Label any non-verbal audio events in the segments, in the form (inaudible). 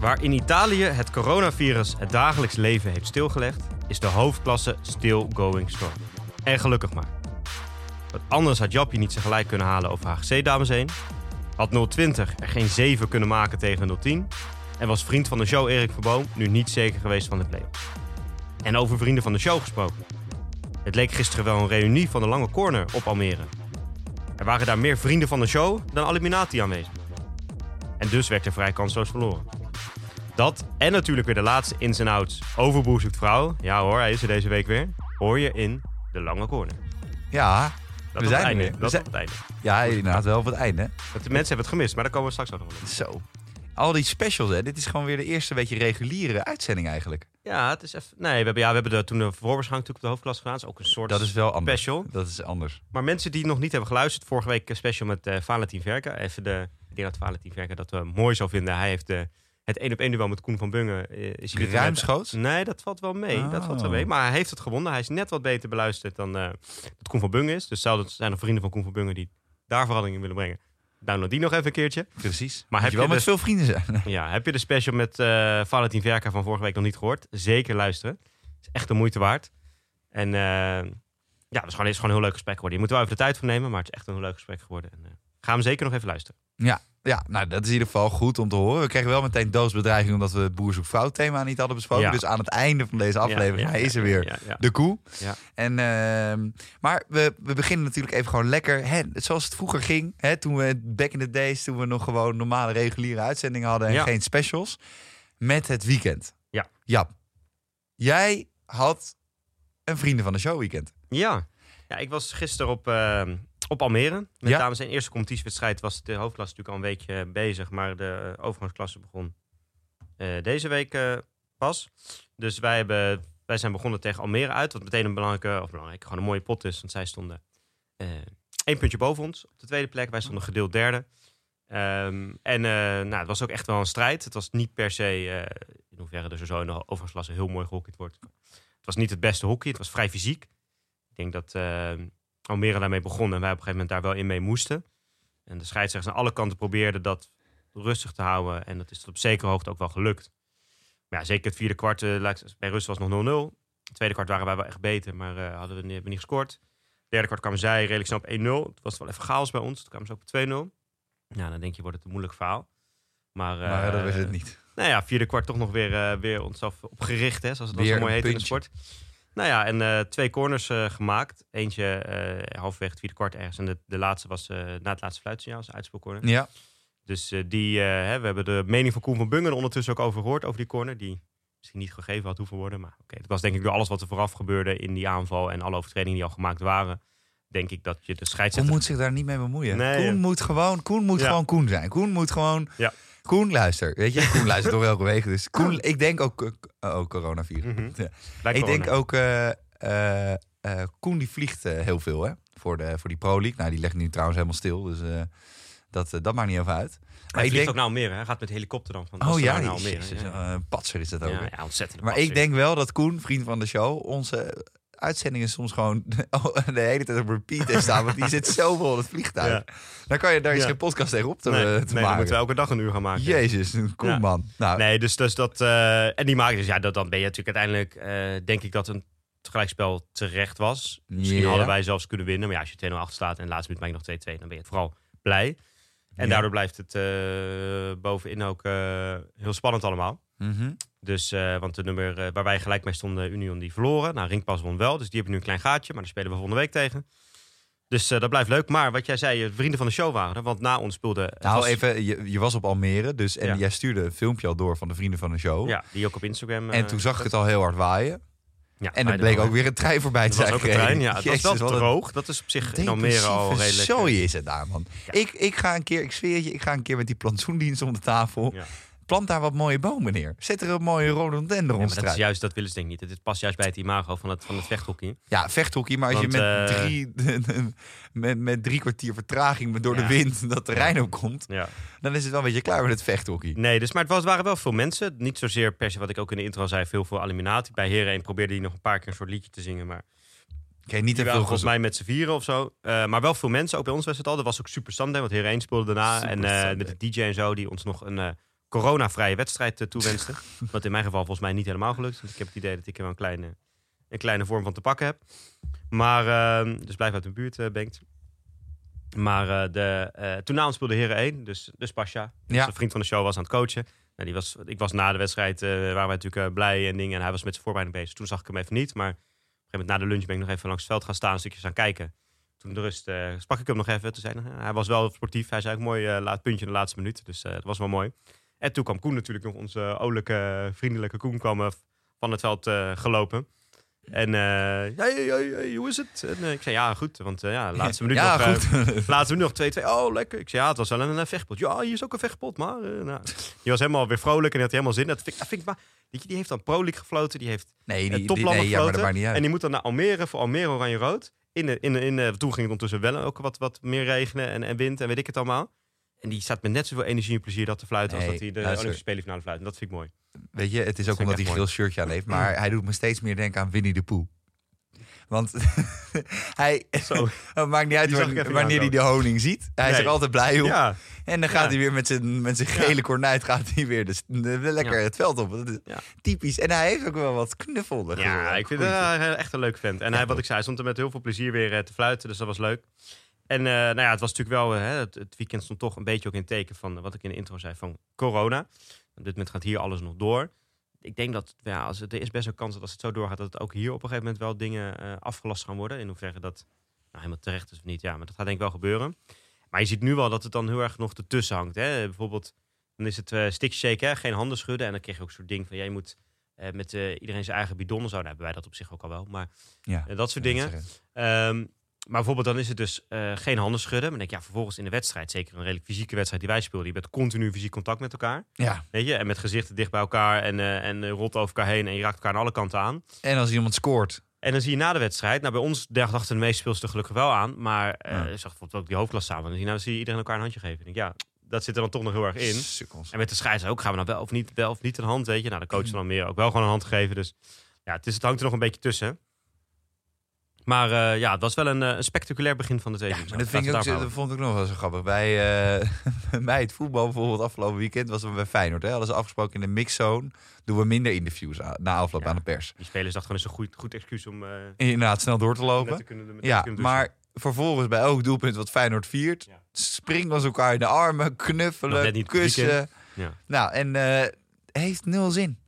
Waar in Italië het coronavirus het dagelijks leven heeft stilgelegd, is de hoofdklasse still going strong. En gelukkig maar. Want anders had Japje niet zijn gelijk kunnen halen over HGC dames heen. Had 020 er geen 7 kunnen maken tegen 010. En was vriend van de show Erik Verboom nu niet zeker geweest van de play En over vrienden van de show gesproken. Het leek gisteren wel een reunie van de lange corner op Almere. Er waren daar meer vrienden van de show dan eliminatie aanwezig. En dus werd er vrij kansloos verloren. Dat en natuurlijk weer de laatste ins en outs over Boer zoekt vrouw. Ja hoor, hij is er deze week weer. Hoor je in de lange corner. Ja, Dat we zijn er einde. weer. Dat We zijn- op het einde. ja, inderdaad wel op het einde. Want de mensen hebben het gemist, maar daar komen we straks ook nog wel op. Zo. Al die specials, hè. Dit is gewoon weer de eerste beetje reguliere uitzending eigenlijk. Ja, het is even... Nee, we hebben, ja, we hebben de, toen de voorbeschouwing natuurlijk op de hoofdklas gedaan. Dat is ook een soort Dat is wel anders. special. Dat is anders. Maar mensen die nog niet hebben geluisterd, vorige week een special met eh Valentin Verka. Even de, ik denk dat Valentin Verka dat we mooi zou vinden. Hij heeft de, het één op één duel met Koen van Bungen. eh, is hij Ruimschoots? Nee, dat valt wel mee. Dat valt wel Oh. mee. Maar hij heeft het gewonnen. Hij is net wat beter beluisterd dan eh dat Koen van Bungen is. Dus zouden zijn er vrienden van Koen van Bungen die daar verandering in willen brengen. Download die nog even een keertje. Precies. Maar heb je wel met dus- veel vrienden zijn. (laughs) Ja, heb je de special met eh Valentin Verka van vorige week nog niet gehoord? Zeker luisteren. is echt de moeite waard. En eh, ja, het is gewoon, het is gewoon een heel leuk gesprek geworden. Je moet er wel even de tijd voor nemen, maar het is echt een heel leuk gesprek geworden. En, eh, ga hem zeker nog even luisteren. Ja, ja, nou dat is in ieder geval goed om te horen. We kregen wel meteen doodsbedreiging omdat we het boer zoekt vrouw thema niet hadden besproken. Ja. Dus aan het einde van deze aflevering Ja, ja, is er ja, weer ja, ja. de koe. Ja. En, ehm, maar we, we beginnen natuurlijk even gewoon lekker. Hè, zoals het vroeger ging. Hè, toen we back in the days, toen we nog gewoon normale reguliere uitzendingen hadden en Ja. geen specials. Met het weekend. Ja. Jap. Jij had een vrienden van de show weekend. Ja. ja, ik was gisteren op, eh, op Almere. Met Ja. dames en eerste competitiewedstrijd was de hoofdklasse natuurlijk al een weekje bezig. Maar de eh, overgangsklasse begon eh, deze week eh, pas. Dus wij, hebben, wij zijn begonnen tegen Almere uit. Wat meteen een belangrijke, of belangrijk, gewoon een mooie pot is. Want zij stonden eh één puntje boven ons op de tweede plek. Wij stonden gedeeld derde. Ehm, en eh, nou, het was ook echt wel een strijd. Het was niet per se, eh, in hoeverre er zo in de overgangsklasse heel mooi gehockeyd wordt. Het was niet het beste hockey. Het was vrij fysiek. Ik denk dat eh, Almere daarmee begon en wij op een gegeven moment daar wel in mee moesten. En de scheidsrechters aan alle kanten probeerden dat rustig te houden. En dat is tot op zekere hoogte ook wel gelukt. Maar ja, zeker het vierde kwart, eh, lijkt- bij rust was het nog 0-0. Het tweede kwart waren wij wel echt beter, maar eh, hadden we niet, hebben we niet gescoord. Het derde kwart kwamen zij redelijk snel op 1-0. Het was wel even chaos bij ons. Toen kwamen ze ook op 2-0. Ja, dan denk je, wordt het een moeilijk verhaal. Maar, eh, maar dat is het niet. nou ja, vierde kwart toch nog weer, eh, weer onszelf opgericht, hè, zoals het dan zo mooi heet in de sport. Nou ja, en eh, twee corners eh, gemaakt. Eentje eh halverwege het vierde kwart ergens. En de, de laatste was na het laatste fluitsignaal, als uitspeelcorner. Ja. Dus die, hè, we hebben de mening van Koen van Bungen ondertussen ook over gehoord, over die corner. Die misschien niet gegeven had hoeven worden. Maar oké, het was denk ik door alles wat er vooraf gebeurde in die aanval en alle overtredingen die al gemaakt waren. Denk ik dat je de Koen scheidsrechter... moet zich daar niet mee bemoeien. Nee, Koen ja. moet gewoon, Koen moet Ja. gewoon Koen zijn. Koen moet gewoon. Ja. Koen luister. Weet je, Koen luistert toch (laughs) elke week. Dus Koen, ik denk ook. eh, oh, coronavirus. Mhm. (laughs) Ja. Ik denk ook. eh, eh, Koen die vliegt heel veel hè, voor, de, voor die Pro League. Nou, die legt nu trouwens helemaal stil. Dus dat, dat maakt niet over uit. Maar Hij vliegt denk. ook naar Almere. Hij gaat met helikopter dan van Oh ja, naar Almere. jezus, Ja, een patser is dat ook. ja, ontzettend. Maar ik denk wel dat Koen, vriend van de show, onze uitzendingen soms gewoon (laughs) de hele tijd op repeat heeft staan. Want die zit zo vol in het vliegtuig. Ja. Dan kan je daar is Ja. geen podcast tegen op te, nee, eh, nee, te dan maken. moeten we elke dag een uur gaan maken. Jezus, Ja. man. Nou, Nee, dus, dus dat. eh, en die maakt dus ja, dat, dan ben je natuurlijk uiteindelijk. eh, denk ik dat een gelijkspel terecht was. Misschien hadden wij zelfs kunnen winnen. Maar ja, als je 2-0 achter staat en de laatste minuut maak je nog 2-2, dan ben je vooral blij. En daardoor blijft het bovenin ook heel spannend allemaal. mhm. Dus, eh, want de nummer eh, waar wij gelijk mee stonden, Union, die verloren. Nou, Ringpas won wel, dus die hebben nu een klein gaatje. Maar daar spelen we volgende week tegen. Dus eh, dat blijft leuk. Maar wat jij zei, je vrienden van de show waren. Want na ons speelde... nou was- even, je, je was op Almere dus, en Ja. jij stuurde een filmpje al door van de vrienden van de show. Ja, die ook op Instagram... En toen zag ik het al heel hard waaien. Ja, En er bleek wel, ook weer een trein voorbij te was zijn ook een trein, ja. Jezus, was wel wat een droog. Dat is op zich in Almere al redelijk... zooi is het daar, man. Ja. Ik, ik ga een keer, ik zweer je, ik ga een keer met die plantsoendienst om de tafel. Ja. Plant daar wat mooie bomen neer. Zet er een mooie Ja, rhododendron dat, is juist, dat willen ze denk ik niet. Dit past juist bij het imago van het, van het vechthockey. Ja, vechthockey, maar als Want, je met, eh, drie, (laughs) met, met drie kwartier vertraging door de Ja. wind dat terrein op komt, Ja. dan is het wel een beetje klaar met het vechthockey. Nee, dus, maar het was, waren wel veel mensen. Niet zozeer per se wat ik ook in de intro zei, veel voor eliminatie. Bij Heren 1 probeerde hij nog een paar keer een soort liedje te zingen. Maar Oké, niet veel volgens mij met z'n vieren of zo. Eh, maar wel veel mensen, ook bij ons was het al. Er was ook Super Sunday, want Heren 1 speelde daarna. Super en eh, met de DJ en zo, die ons nog een coronavrije wedstrijd uh, toewenste. (laughs) wat in mijn geval volgens mij niet helemaal gelukt. Want ik heb het idee dat ik er wel een kleine, een kleine vorm van te pakken heb. Maar, eh, dus blijf uit de buurt, uh, Bengt. Maar uh, de, uh, toen na ons speelde Heren 1, dus, dus Pasha, Ja. een vriend van de show, was aan het coachen. Nou, die was, ik was na de wedstrijd, uh, waren wij natuurlijk blij en dingen. En hij was met zijn voorbereiding bezig. Toen zag ik hem even niet. Maar op een gegeven moment na de lunch ben ik nog even langs het veld gaan staan, een stukje gaan kijken. Toen de rust uh, sprak ik hem nog even. Toen zei hij, hij was wel sportief. Hij zei ook mooi uh, laat puntje in de laatste minuut. Dus uh, dat was wel mooi. En toen kwam Koen natuurlijk nog, onze oudelijke, vriendelijke Koen, kwam uh, van het veld gelopen. En hey, hey, hey, hoe is het? En ik zei ja, goed. Want ja, laatste minuut (laughs) ja, nog. goed. (laughs) laatste minuut nog 2-2. Oh, lekker. Ik zei ja, het was wel een, een vechtpot. Ja, hier is ook een vechtpot. Maar nou, die was helemaal weer vrolijk en had helemaal zin. Dat vind, dat vind ik maar. Die, die heeft dan Pro League gefloten. Die heeft nee, die, die, nee, gefloten. Ja, maar niet en die moet dan naar Almere voor Almere Oranje-Rood. In in in de, toen ging het ondertussen wel ook wat, wat meer regenen en, en wind en weet ik het allemaal. En die staat met net zoveel energie en plezier dat te fluiten Nee, als dat hij de luister. Olympische Spelen finale fluit. En dat vind ik mooi. Weet je, het is Dat ook omdat hij een geel shirtje aan heeft. Maar hij doet me steeds meer denken aan Winnie de Pooh. Want (laughs) hij, Zo. (laughs) het maakt niet uit wanneer, hij de honing ziet. Hij is er altijd blij op. Ja, En dan gaat Ja. hij weer met zijn, met zijn gele Ja. kornuit gaat hij weer dus, de- lekker het veld op. Dat is typisch. En hij heeft ook wel wat knuffelen. ja ik vind het uh, echt een leuk vent. En hij, wat ik zei, hij stond er met heel veel plezier weer uh, te fluiten. Dus dat was leuk. En uh, nou ja, het was natuurlijk wel, uh, het, het, weekend stond toch een beetje ook in het teken van wat ik in de intro zei van corona. Op dit moment gaat hier alles nog door. Ik denk dat ja, als het, er is best een kans dat als het zo doorgaat, dat het ook hier op een gegeven moment wel dingen uh, afgelast gaan worden. In hoeverre dat nou, helemaal terecht is of niet. Ja, maar dat gaat denk ik wel gebeuren. Maar je ziet nu wel dat het dan heel erg nog ertussen hangt. Hè? Bijvoorbeeld, dan is het uh, stick shake, hè? geen handen schudden. En dan krijg je ook zo'n ding van, jij moet uh, met uh, iedereen zijn eigen bidon en zo. Nou, hebben wij dat op zich ook al wel. Maar ja, dat soort dingen. Um, maar bijvoorbeeld dan is het dus uh, geen handen schudden. Maar denk ik, ja, vervolgens in de wedstrijd, zeker een redelijk fysieke wedstrijd die wij speelden, je bent continu fysiek contact met elkaar. Ja. Weet je, en met gezichten dicht bij elkaar en, uh, en uh, rolt over elkaar heen en je raakt elkaar aan alle kanten aan. En als iemand scoort. En dan zie je na de wedstrijd, nou bij ons dachten de meeste speelsters er gelukkig wel aan, maar uh, Ja. ik zag bijvoorbeeld ook die hoofdklas samen. Dan zie je, nou, dan zie je iedereen elkaar een handje geven. Denk, ja, dat zit er dan toch nog heel erg in. Sukkels. En met de scheids ook, gaan we nou wel of niet, wel of niet een hand, weet je. Nou, de coach dan meer ook wel gewoon een hand geven. Dus ja, het, is, het hangt er nog een beetje tussen. Maar uh, ja, het was wel een, een, spectaculair begin van de tweede. Ja, maar dat, vind ik ook, dat vond ik nog wel zo grappig. Bij, uh, (laughs) bij het voetbal bijvoorbeeld afgelopen weekend was het bij Feyenoord. Hè? Hadden ze afgesproken in de mixzone doen we minder interviews na afloop ja, aan de pers. Die spelers dachten gewoon is een goed, goed excuus om... Uh, Inderdaad, snel door te lopen. Te kunnen, ja, maar vervolgens bij elk doelpunt wat Feyenoord viert... Ja. springen ze elkaar in de armen, knuffelen, kussen. Ja. Nou, en heeft nul zin.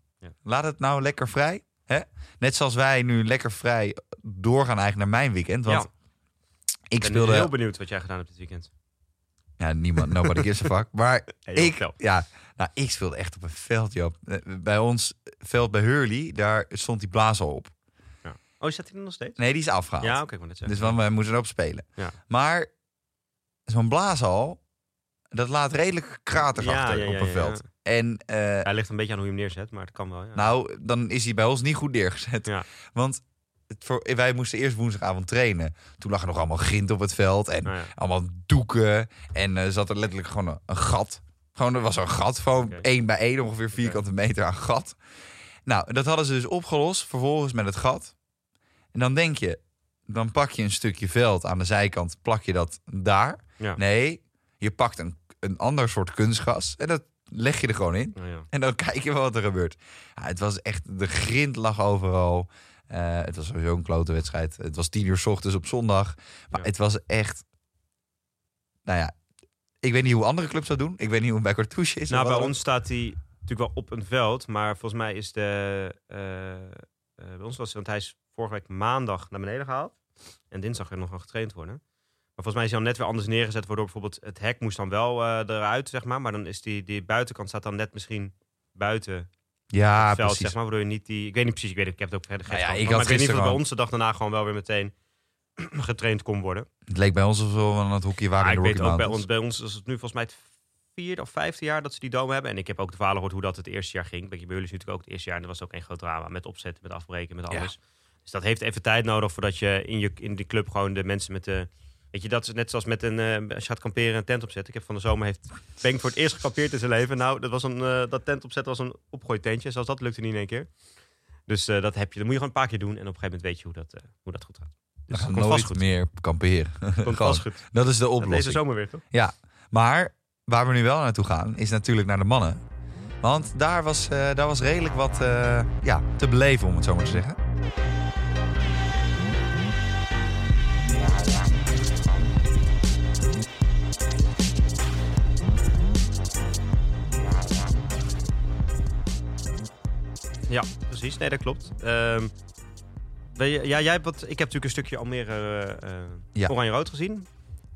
Laat het nou lekker vrij. Hè? Net zoals wij nu lekker vrij doorgaan eigenlijk naar mijn weekend. Want ja. ik ben speelde... heel benieuwd wat jij gedaan hebt dit weekend. Ja, niemand, nobody gives a fuck. (laughs) Maar Hey, ik, ja, nou, ik speelde echt op een veld, Joop. Eh, Bij ons veld bij Hurley, daar stond die blaas al op. Ja. Oh, staat hij er nog steeds? Nee, die is afgehaald. Ja, oké, okay, ik zeggen. Dus want wij moesten erop spelen. Ja. Maar zo'n blaashal, dat laat redelijk kraters Ja, achter ja, ja, op een veld. En eh, Hij ligt een beetje aan hoe je hem neerzet, maar het kan wel. Nou, dan is hij bij ons niet goed neergezet. Want het voor, wij moesten eerst woensdagavond trainen. Toen lag er nog allemaal grind op het veld. En Nou ja. allemaal doeken. En eh, zat er letterlijk gewoon een, een gat. Gewoon, er was een gat van Oké. één bij één, ongeveer vierkante meter aan gat. Nou, dat hadden ze dus opgelost, vervolgens met het gat. En dan denk je, dan pak je een stukje veld aan de zijkant, plak je dat daar. Ja. Nee, je pakt een, een ander soort kunstgas en dat leg je er gewoon in. Ja. En dan (laughs) kijk je wel wat er gebeurt. Ja, het was echt, de grind lag overal. Eh, het was sowieso een klote wedstrijd. Het was tien uur 's ochtends op zondag. Maar Ja. het was echt... Nou ja, ik weet niet hoe andere clubs dat doen. Ik weet niet hoe bij Cartouche is. Nou, bij ons staat hij natuurlijk wel op een veld, maar volgens mij is de. eh, eh, bij ons was want hij is vorige week maandag naar beneden gehaald. En dinsdag er nog aan getraind worden. Maar volgens mij is hij dan net weer anders neergezet, waardoor bijvoorbeeld het hek moest dan wel eh, eruit, zeg maar. Maar dan is die, die buitenkant staat dan net misschien buiten Ja, het veld, precies. zeg maar. Waardoor je niet die. Ik weet niet precies, ik weet ik heb het ook verder Nou ja, ik had Maar ik weet niet of bij ons de dag daarna gewoon wel weer meteen (clears throat) getraind kon worden. Het leek bij ons of we aan het hockey waren Maar in ik de weet ook bij ons, bij ons is het nu volgens mij het vierde of vijfde jaar dat ze die dome hebben. En ik heb ook de verhalen gehoord hoe dat het eerste jaar ging. Bij jullie is natuurlijk ook het eerste jaar. En dat was ook een groot drama met opzetten, met afbreken, met Ja. alles. Dus dat heeft even tijd nodig voordat je in, je in die club gewoon de mensen met de... Weet je, dat is net zoals met een... eh, als je gaat kamperen een tent opzetten. Ik heb van de zomer heeft Benk voor het eerst gekampeerd in zijn leven. Nou, dat, was een, eh, dat tent opzetten was een opgooitentje. Zelfs dat lukte niet in één keer. Dus eh, dat heb je. Dat moet je gewoon een paar keer doen. En op een gegeven moment weet je hoe dat, hoe dat goed gaat. Dus vast nooit meer kamperen. (laughs) Dat is de Deze oplossing. zomer weer, toch? Ja, maar waar we nu wel naartoe gaan, is natuurlijk naar de mannen. Want daar was, daar was redelijk wat ja, te beleven, om het zo maar te zeggen. Precies. Nee, dat klopt. Ehm, je, ja, jij hebt wat, ik heb natuurlijk een stukje Almere eh, Ja. Oranje-Rood gezien.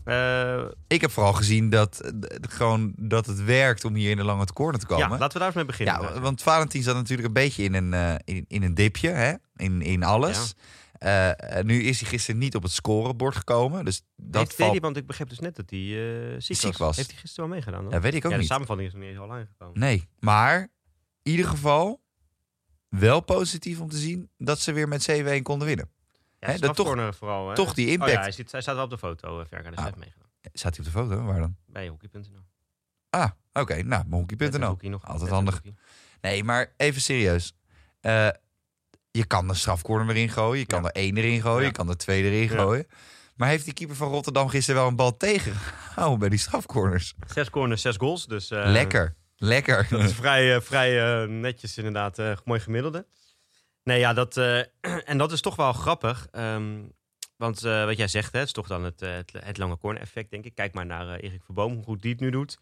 Eh, Ik heb vooral gezien dat, gewoon dat het werkt om hier in de lange corner te komen. ja, laten we daar eens mee beginnen. Ja, want Valentin zat natuurlijk een beetje in een, in, in een dipje, hè? In, in alles. Eh, nu is hij gisteren niet op het scorebord gekomen. Dus dat Heeft, deed valt... want ik begreep dus net dat hij ziek, Ziek was. Heeft hij gisteren wel meegedaan? Dan? Ja, weet ik ook ja, de niet. samenvatting is nog niet eens al aangekomen. Nee, maar in ieder geval wel positief om te zien dat ze weer met 7-1 konden winnen. Ja, Hè, dat toch- strafcorner vooral. Hè? Toch die Oh impact. ja, hij, zit, hij staat wel op de foto, uh, Verga. Ah. meegedaan. Staat hij op de foto? Waar dan? Bij hockey.nl. Ah, oké. Nou, hockey.nl. Altijd handig. hockey. Nee, maar even serieus. Eh, je kan de strafcorner erin gooien. Je kan Ja. er één erin gooien. Je kan er twee erin gooien. Maar heeft die keeper van Rotterdam gisteren wel een bal (laughs) tegengehouden bij die strafcorners? Zes corners, zes goals. Dus, eh, Lekker. Lekker. Dat is vrij, eh, vrij eh, netjes inderdaad. eh, mooi gemiddelde. Nee, ja, dat, (clears throat) en dat is toch wel grappig. ehm, want wat jij zegt, hè, het is toch dan het, het, lange corner effect, denk ik. Kijk maar naar Erik Verboom, hoe goed die het nu doet.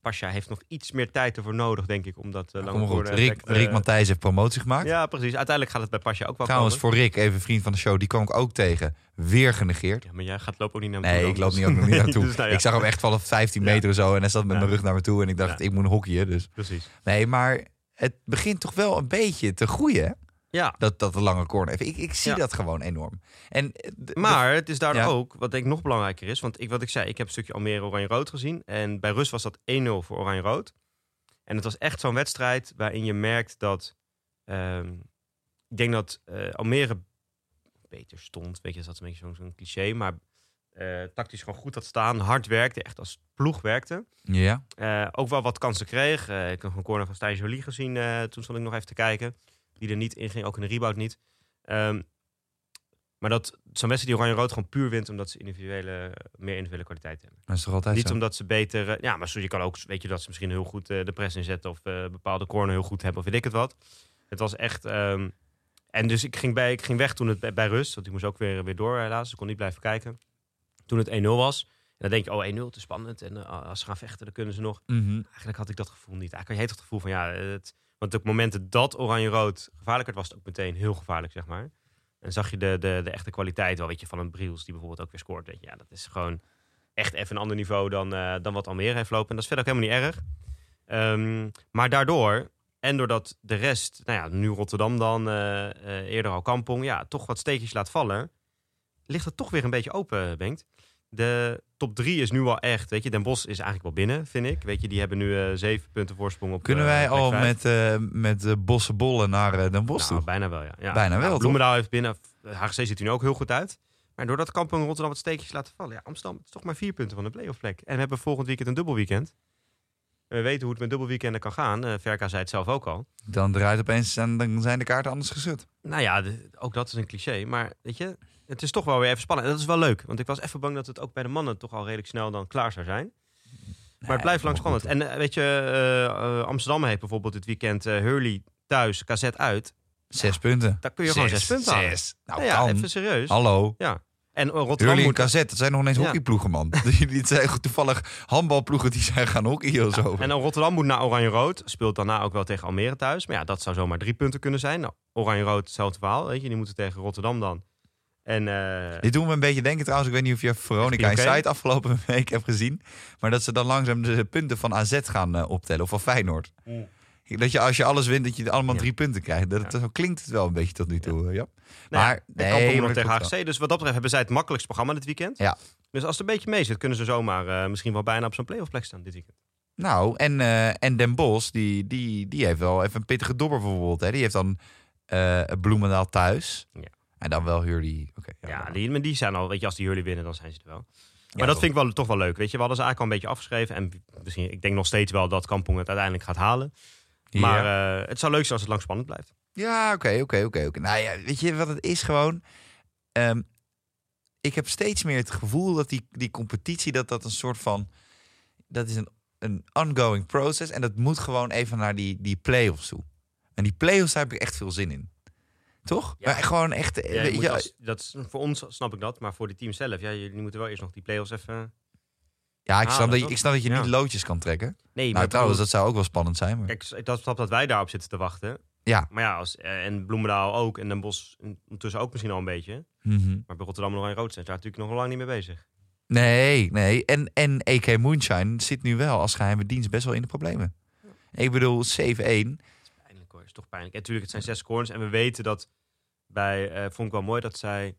Pasja heeft nog iets meer tijd ervoor nodig, denk ik, om dat goed. corner Rick, Rick Matthijs heeft promotie gemaakt. Ja, precies. Uiteindelijk gaat het bij Pasja ook wel Trouwens, komen. voor Rick, even vriend van de show, die kwam ik ook tegen. Weer genegeerd. Ja, maar jij gaat lopen ook niet naar Nee, toe ik dan. loop niet ook nog niet (laughs) naartoe. Dus nou ja, Ik zag hem echt vanaf 15 Ja. meter of zo en hij zat met mijn rug naar me toe. En ik dacht, ik moet hockeyen. Dus. Precies. Nee, maar het begint toch wel een beetje te groeien? Ja, Dat, dat de lange corner. Even, ik, ik zie Ja. dat gewoon enorm. En, eh, Maar het is daar Ja. ook, wat denk ik nog belangrijker is. Want ik, wat ik zei, ik heb een stukje Almere Oranje-Rood gezien. En bij Rus was dat 1-0 voor Oranje-Rood. En het was echt zo'n wedstrijd waarin je merkt dat... ehm, ik denk dat eh, Almere beter stond. Weet je, dat is een beetje zo'n cliché. Maar eh, tactisch gewoon goed had staan. Hard werkte, echt als ploeg werkte. Ja, ook wel wat kansen kreeg. Ik heb nog een corner van Stijn Jolie gezien. toen stond ik nog even te kijken. Die er niet in ging, ook in de rebound niet. Ehm, maar dat zo'n wedstrijd die Oranje-Rood gewoon puur wint... omdat ze individuele, meer individuele kwaliteit hebben. dat is toch altijd niet zo? omdat ze beter... eh, ja, maar zo, je kan ook, weet je, dat ze misschien heel goed eh, de press inzetten... of eh, bepaalde corner heel goed hebben, of weet ik het wat. Het was echt... ehm, en dus ik ging, bij, ik ging weg toen het bij, bij rust. Want ik moest ook weer, weer door helaas. Dus ik kon niet blijven kijken. Toen het 1-0 was. En dan denk je, oh 1-0, te spannend. En eh, als ze gaan vechten, dan kunnen ze nog. Mhm. Eigenlijk had ik dat gevoel niet. Eigenlijk had je het gevoel van ja, het, want op momenten dat Oranje-Rood gevaarlijk werd, was het ook meteen heel gevaarlijk, zeg maar. En zag je de, de, de echte kwaliteit wel, weet je, van een Briels die bijvoorbeeld ook weer scoort. Weet je, ja, dat is gewoon echt even een ander niveau dan, eh, dan wat Almere heeft lopen. En dat is verder ook helemaal niet erg. Ehm, maar daardoor, en doordat de rest, nou ja, nu Rotterdam dan, eh, eh, eerder al Kampong, ja, toch wat steekjes laat vallen, ligt het toch weer een beetje open, Bengt. De top drie is nu al echt, weet je, Den Bosch is eigenlijk wel binnen, vind ik. Weet je, die hebben nu eh, zeven punten voorsprong op Kunnen eh, wij al met, eh met bosse bollen naar Den Bosch Nou, toe? bijna wel, ja. ja. Bijna wel, Ja, toch? Bloemendaal heeft binnen, HGC ziet er nu ook heel goed uit. Maar doordat Kampong en Rotterdam wat steekjes laten vallen, ja, Amsterdam is toch maar vier punten van de playoff plek. En we hebben volgend weekend een dubbelweekend. En we weten hoe het met dubbelweekenden kan gaan. Verka zei het zelf ook al. Dan draait opeens en dan zijn de kaarten anders geschud. Nou ja, de- ook dat is een cliché. Maar weet je, het is toch wel weer even spannend. En dat is wel leuk. Want ik was even bang dat het ook bij de mannen toch al redelijk snel dan klaar zou zijn. Maar het blijft lang spannend. En eh, weet je, eh, eh, Amsterdam heeft bijvoorbeeld dit weekend Hurley thuis, KZ uit. Zes punten. Daar kun je gewoon zes punten halen. Zes. Nou, Nou ja, kan. even serieus. Hallo. Ja. En Rotterdam Hurley en moet... Kazet, dat zijn nog ineens Ja. hockeyploegen, man. (laughs) Die zijn toevallig handbalploegen die zijn gaan hockeyen of zo. En dan Rotterdam moet naar Oranje-Rood. Speelt daarna ook wel tegen Almere thuis. Maar ja, dat zou zomaar drie punten kunnen zijn. Nou, Oranje-Rood, hetzelfde verhaal. Weet je, die moeten tegen Rotterdam dan. En eh, Dit doen we een beetje denken trouwens. Ik weet niet of je Veronica oké? Inside afgelopen (laughs) week hebt gezien. Maar dat ze dan langzaam de punten van AZ gaan eh, optellen. Of van Feyenoord. Dat je als je alles wint, dat je allemaal Ja. drie punten krijgt. Dat, klinkt het wel een beetje tot nu toe. eh, Ja. nou maar nee, nog tegen HGC. Dus wat dat betreft hebben zij het makkelijkste programma dit weekend. Ja. Dus als het een beetje mee zit, kunnen ze zomaar misschien wel bijna op zo'n playoff plek staan dit weekend. Nou, en, en Den Bos, die, die, die heeft wel even een pittige dobber bijvoorbeeld. Hè. Die heeft dan Bloemendaal thuis. Ja. En dan wel Hurley. Ja, dan- die, maar die zijn al, weet je, als die jullie winnen, dan zijn ze er wel. Maar Ja, dat vind ik wel, toch wel leuk. Weet je, we hadden ze eigenlijk al een beetje afgeschreven. En misschien, ik denk nog steeds wel dat Kampong het uiteindelijk gaat halen. Ja. Maar eh, het zou leuk zijn als het lang spannend blijft. Ja, oké, oké, oké. oké. Nou ja, weet je wat het is gewoon? Ehm, ik heb steeds meer het gevoel dat die, die competitie, dat dat een soort van... Dat is een, een ongoing process en dat moet gewoon even naar die, die play-offs toe. En die play-offs, daar heb ik echt veel zin in. Toch? Ja. Maar gewoon echt... eh, Ja, je als- dat is, voor ons snap ik dat, maar voor de team zelf, ja, jullie moeten wel eerst nog die play-offs even... ja, ik snap, dat je, ik snap dat je niet loodjes kan trekken. Nee, nou, ik trouwens, dat zou ook wel spannend zijn. Maar... Kijk, dat snap dat wij daarop zitten te wachten. Ja. Maar ja, als, eh, en Bloemendaal ook. En Den Bosch ondertussen ook misschien al een beetje. Mhm. Maar bij Rotterdam nog in rood zijn. Daar natuurlijk nog lang niet mee bezig. Nee, nee. En, en EK Moonshine zit nu wel als geheime dienst best wel in de problemen. Ik bedoel, 7-1. Is toch pijnlijk. En natuurlijk, het zijn zes corners. En we weten dat bij, eh, vond ik wel mooi dat zij,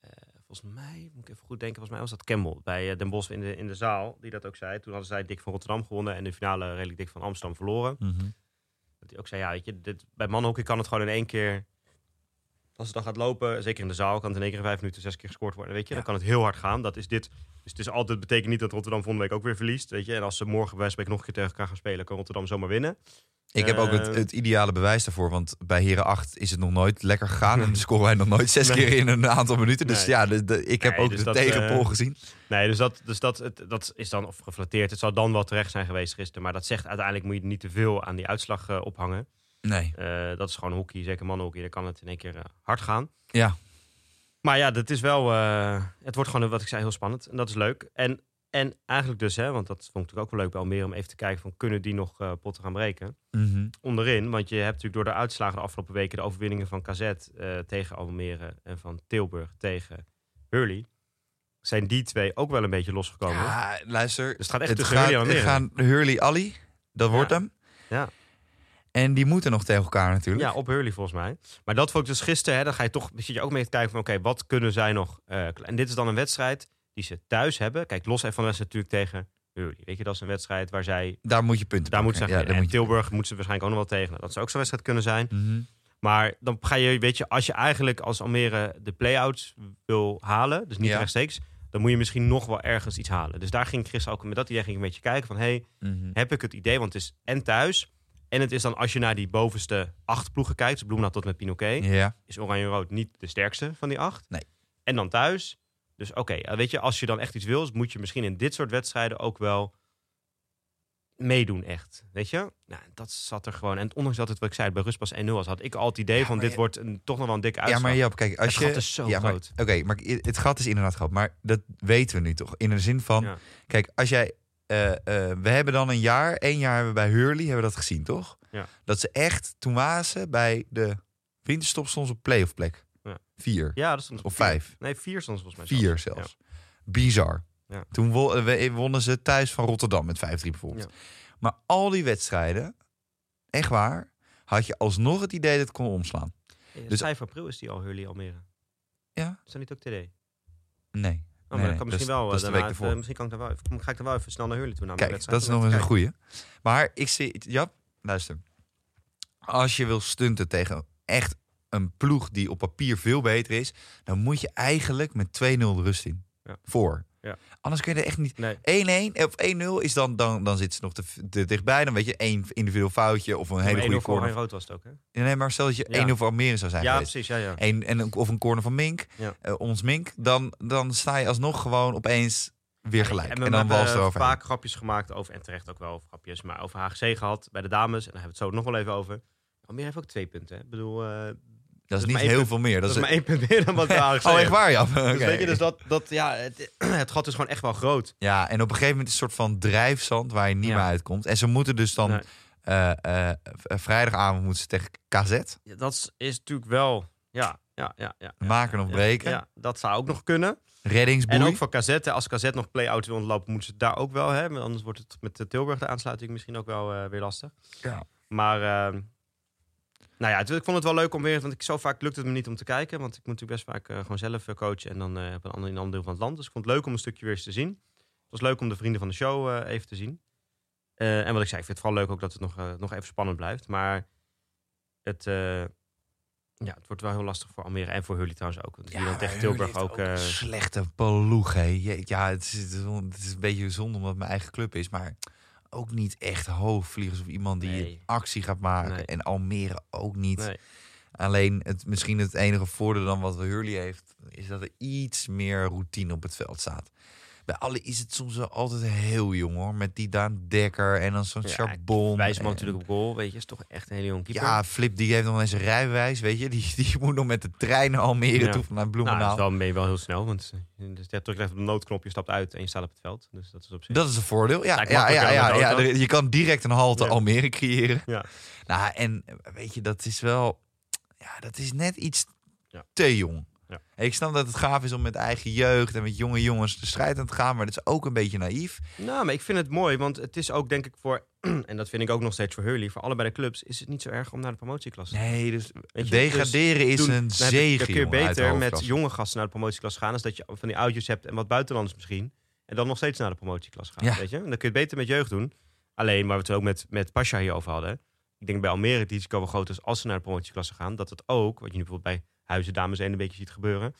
eh, volgens mij, moet ik even goed denken, volgens mij was dat Campbell bij eh, Den Bosch in de, in de zaal, die dat ook zei. Toen hadden zij dik van Rotterdam gewonnen en de finale redelijk dik van Amsterdam verloren. Dat hij ook zei, ja, weet je, dit, bij mannenhockey kan het gewoon in één keer, als het dan gaat lopen, zeker in de zaal, kan het in één keer vijf minuten zes keer gescoord worden. Weet je, Ja. dan kan het heel hard gaan. Dat is dit. Dus het is altijd, betekent niet dat Rotterdam volgende week ook weer verliest. Weet je, en als ze morgen bij nog een keer tegen elkaar gaan spelen, kan Rotterdam zomaar winnen. Ik heb ook het, Eh. het ideale bewijs daarvoor. Want bij Heren 8 is het nog nooit lekker gegaan. En (laughs) scoren wij nog nooit zes Nee. keer in een aantal minuten. Dus Nee. ja, de, de- ik heb Nee, ook dus de dat, tegenpol eh, gezien. Nee, dus dat, dus dat, het, dat is dan of geflatteerd. Het zou dan wel terecht zijn geweest gisteren. Maar dat zegt uiteindelijk moet je niet te veel aan die uitslag eh, ophangen. Nee. Eh, dat is gewoon hockey, zeker mannenhockey. Dan kan het in één keer eh, hard gaan. Ja. Maar ja, dat is wel. eh, het wordt gewoon, wat ik zei, heel spannend. En dat is leuk. En, en eigenlijk dus, hè, want dat vond ik natuurlijk ook wel leuk bij Almere om even te kijken van kunnen die nog potten gaan breken. Mhm. Onderin, want je hebt natuurlijk door de uitslagen de afgelopen weken de overwinningen van KZ eh, tegen Almere en van Tilburg tegen Hurley. Zijn die twee ook wel een beetje losgekomen? Ja, luister. Dus het gaat echt Het tussen gaat, Hurley en het Almere. gaan Hurley Ali. Dat Ja. wordt hem. Ja. En die moeten nog tegen elkaar natuurlijk. Ja, op Hurley volgens mij. Maar dat vond ik dus gisteren, hè, dan ga je toch zit je ook mee te kijken van oké, wat kunnen zij nog? eh, en dit is dan een wedstrijd die ze thuis hebben. Kijk, los even van de wedstrijd natuurlijk tegen Hurley. Weet je, dat is een wedstrijd waar zij, Daar moet je punten daar moeten ze ja, En moet je... Tilburg moeten ze waarschijnlijk ook nog wel tegen. Dat zou ook zo'n wedstrijd kunnen zijn. Mhm. Maar dan ga je, weet je, als je eigenlijk als Almere de play-outs wil halen, dus niet Ja. rechtstreeks, dan moet je misschien nog wel ergens iets halen. Dus daar ging ik gisteren ook met dat idee ging ik een beetje kijken van, hey, Mhm. heb ik het idee, want het is en thuis. En het is dan als je naar die bovenste acht ploegen kijkt, dus Bloemendaal tot met Pinoquet, Ja. is Oranje-Rood niet de sterkste van die acht. Nee. En dan thuis. Dus oké, eh, weet je, als je dan echt iets wil, moet je misschien in dit soort wedstrijden ook wel meedoen echt. Weet je? Nou, dat zat er gewoon. En ondanks dat het wat ik zei, bij rust pas 1-0 was, had ik al het idee Ja, van dit je- wordt een, toch nog wel een dikke Ja, uitslag. maar Jap, kijk, als Het je... gat is zo ja, groot. Oké, maar het gat is inderdaad groot. Maar dat weten we nu toch? In de zin van... Ja. Kijk, als jij... eh, eh, we hebben dan een jaar, één jaar hebben we bij Hurley, hebben we dat gezien, toch? Ja. Dat ze echt, toen waren ze bij de winterstop soms op playoff plek. Ja. Vier. Ja, dat stond Of vier. vijf. Nee, vier stond volgens mij. Vier zelfs. Bizar. Ja. Toen wo- we- wonnen ze thuis van Rotterdam met 5-3 bijvoorbeeld. Maar al die wedstrijden, echt waar, had je alsnog het idee dat het kon omslaan. Dus- 5 april is die al Hurley Almere. Ja? Is dat niet ook TD? Nee. Maar Nee, dat nee, kan dat misschien is- wel. dat is de daarna week even- ervoor. misschien kan ik, wel even, ga ik dan wel even snel naar Hurley toe. Naar Kijk, dat is nog eens een goeie. Maar ik zie, Jap, luister. Als je wil stunten tegen echt een ploeg die op papier veel beter is, dan moet je eigenlijk met 2-0 de rust in. Ja. Voor. Ja. Anders kun je er echt niet. Nee. 1-1 of 1-0 is dan, dan, dan zit ze nog te, te dichtbij. Dan weet je, één individueel foutje of een hele Maar 1-0 goede voor corner. Oranje-Rood was het ook, hè? Ja, Nee, maar stel dat je Ja. 1-0 voor Almere zou zijn Ja, geweest. precies. Ja, ja. Een, en, een- of een corner van Mink, Ja. eh, ons Mink, dan, dan sta je alsnog gewoon opeens weer gelijk. En En, dan hebben wals erover. vaak grapjes gemaakt over, en terecht ook wel over grapjes, maar over HGC gehad bij de dames. En daar hebben we het zo nog wel even over. Almere heeft ook twee punten. Hè? Ik bedoel, eh, dat, is niet heel punt- veel meer. Dat, is is maar één punt meer dan wat HGC Oh, echt waar, ja. Dus weet je, dus dat, dat ja, het, (clears throat) het gat is gewoon echt wel groot. Ja, en op een gegeven moment is het een soort van drijfzand waar je niet Ja. meer uitkomt. En ze moeten dus dan Nee. eh, eh, v- vrijdagavond moeten ze tegen KZ Ja, dat is, natuurlijk wel, ja, ja, ja. ja maken of breken. Ja, dat zou ook nog kunnen. Reddingsboei. En ook voor KZ, als KZ nog play-outs wil ontlopen, moeten ze het daar ook wel hebben. Anders wordt het met de Tilburg de aansluiting misschien ook wel eh, weer lastig. Ja. Maar, eh, nou ja, ik vond het wel leuk om weer, want ik, zo vaak lukt het me niet om te kijken. Want ik moet natuurlijk best vaak eh, gewoon zelf eh, coachen en dan eh, op een ander, in een ander deel van het land. Dus ik vond het leuk om een stukje weer eens te zien. Het was leuk om de vrienden van de show even te zien. En wat ik zei, ik vind het vooral leuk ook dat het nog, nog even spannend blijft. Maar het, ja, het wordt wel heel lastig voor Almere en voor Hurley trouwens ook. Want die dan tegen Tilburg ook... slechte ploeg, hè. Ja, het is, het, is, het is een beetje zonde omdat het mijn eigen club is, maar ook niet echt hoogvliegers of iemand die Nee. actie gaat maken. Nee. En Almere ook niet. nee. Alleen het, misschien het enige voordeel dan wat Hurley heeft, is dat er iets meer routine op het veld staat. Bij alle is het soms wel altijd heel jong hoor. Met die Daan Dekker en dan zo'n Ja, Charbon. Wijsman en- natuurlijk op goal, weet je. Is toch echt een hele jong keeper. Ja, Flip die heeft nog eens een rijbewijs, weet je. Die, die moet nog met de trein naar Almere Ja. toe vanuit nou, Bloemendaal. dat is wel, ben je wel heel snel. Want eh, dus je drukt even op de noodknop, je stapt uit en je staat op het veld. Dus dat is op zich... Dat is een voordeel. Ja, ja, ja, ja, ja, je kan direct een halte. Almere creëren. Ja. Nou, en eh, weet je, dat is wel... Ja, dat is net iets te jong. Ja. Ik snap dat het gaaf is om met eigen jeugd en met jonge jongens de strijd aan te gaan, maar dat is ook een beetje naïef. Nou, maar ik vind het mooi, want het is ook denk ik voor... (clears throat) en dat vind ik ook nog steeds voor Hurley. Voor allebei de clubs is het niet zo erg om naar de promotieklasse te Nee, dus Weet je, degraderen is doen- een zegen, Dan kun je beter met jonge gasten naar de promotieklas gaan... als dat je van die oudjes hebt en wat buitenlanders misschien... en dan nog steeds naar de promotieklas gaan, Ja. weet je? En dan kun je het beter met jeugd doen. Alleen, waar we het ook met, met Pasha hier over hadden... ik denk bij Almere het risico wel groot is als ze naar de promotieklasse gaan... dat het ook, wat je nu bijvoorbeeld bij Huizen Dames 1 een beetje ziet gebeuren...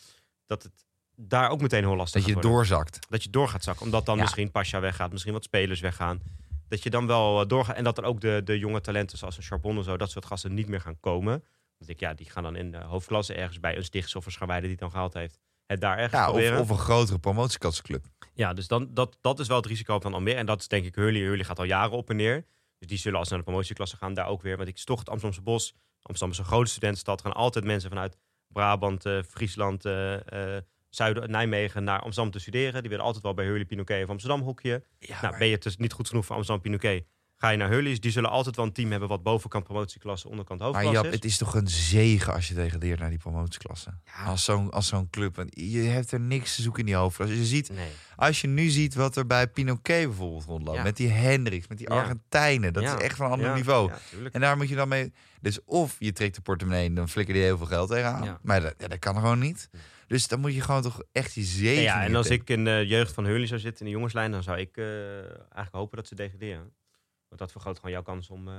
dat het daar ook meteen heel lastig Dat je doorzakt. Dat je door gaat zakken, omdat dan Ja. misschien Pasha weggaat... misschien wat spelers weggaan... Dat je dan wel eh, doorgaat. En dat er ook de, de jonge talenten zoals een Charbon en zo, dat soort gasten niet meer gaan komen. Want ik, ja, die gaan dan in de hoofdklasse ergens bij een Stichts of een Scharweide die het dan gehaald heeft. Het daar ergens Ja, of, of een grotere promotieklassenclub. Ja, dus dan, dat, dat is wel het risico van Almere. En dat is denk ik Hurley. Hurley gaat al jaren op en neer. Dus die zullen als ze naar de promotieklasse gaan daar ook weer. Want ik is toch het Amsterdamse Bos. Amsterdam is een grote studentenstad. gaan altijd mensen vanuit Brabant, eh, Friesland, eh eh, Zuiden, Nijmegen naar Amsterdam te studeren. Die willen altijd wel bij Hurley, Pinoquet of Amsterdam hokje. Ja, Nou, ben je dus niet goed genoeg voor Amsterdam, Pinoquet, ga je naar Hurley's. Die zullen altijd wel een team hebben wat bovenkant promotieklasse, onderkant Maar hoofdklasse Jap, is. het is toch een zegen als je degradeert naar die promotieklasse. Ja. Als zo'n als zo'n club. Want je hebt er niks te zoeken in die hoofdklasse. Je ziet, Nee. als je nu ziet wat er bij Pinoquet bijvoorbeeld rondloopt. Ja. Met die Hendricks, met die Ja. Argentijnen. Dat Ja. is echt van een ander Ja, niveau. Ja. En daar moet je dan mee... Dus of je trekt de portemonnee en dan flikker je heel veel geld tegenaan. Ja. Maar dat, ja, dat kan gewoon niet. Dus dan moet je gewoon toch echt je zegen Ja, en als ik in de jeugd van Hurley zou zitten, in de jongenslijn, dan zou ik eh, eigenlijk hopen dat ze degraderen. Want dat vergroot gewoon jouw kans om, eh,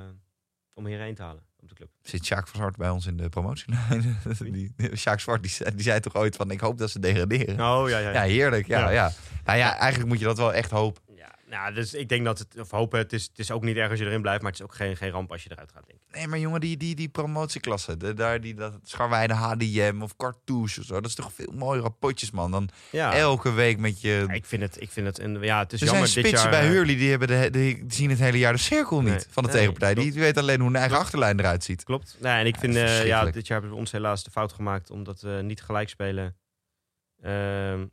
om hierheen te halen op de club. Zit Sjaak van Zwart bij ons in de promotielijn? (laughs) die, Sjaak Zwart die, zei- die zei toch ooit van... Ik hoop dat ze degraderen. Oh, ja, ja. Ja, heerlijk. Ja, ja. Ja. Nou ja, eigenlijk moet je dat wel echt hopen. Nou, dus ik denk dat het, of hopen, het is, het is ook niet erg als je erin blijft, maar het is ook geen, geen ramp als je eruit gaat, denk ik. Nee, maar jongen, die, die, die promotieklasse, de, daar die dat Scharweide HDM of Cartouche of zo, dat is toch veel mooiere potjes, man. Dan Ja, elke week met je. Ja, ik vind het, ik vind het, een, ja, het is er jammer zijn dit jaar. bij eh, Hurley die, hebben de, die zien het hele jaar de cirkel niet Nee. van de Nee, tegenpartij. Die, klopt. weet alleen hoe hun eigen achterlijn eruit ziet. Klopt. Nee, en ik Ja, vind, eh, ja, dit jaar hebben we ons helaas de fout gemaakt omdat we niet gelijk spelen ehm,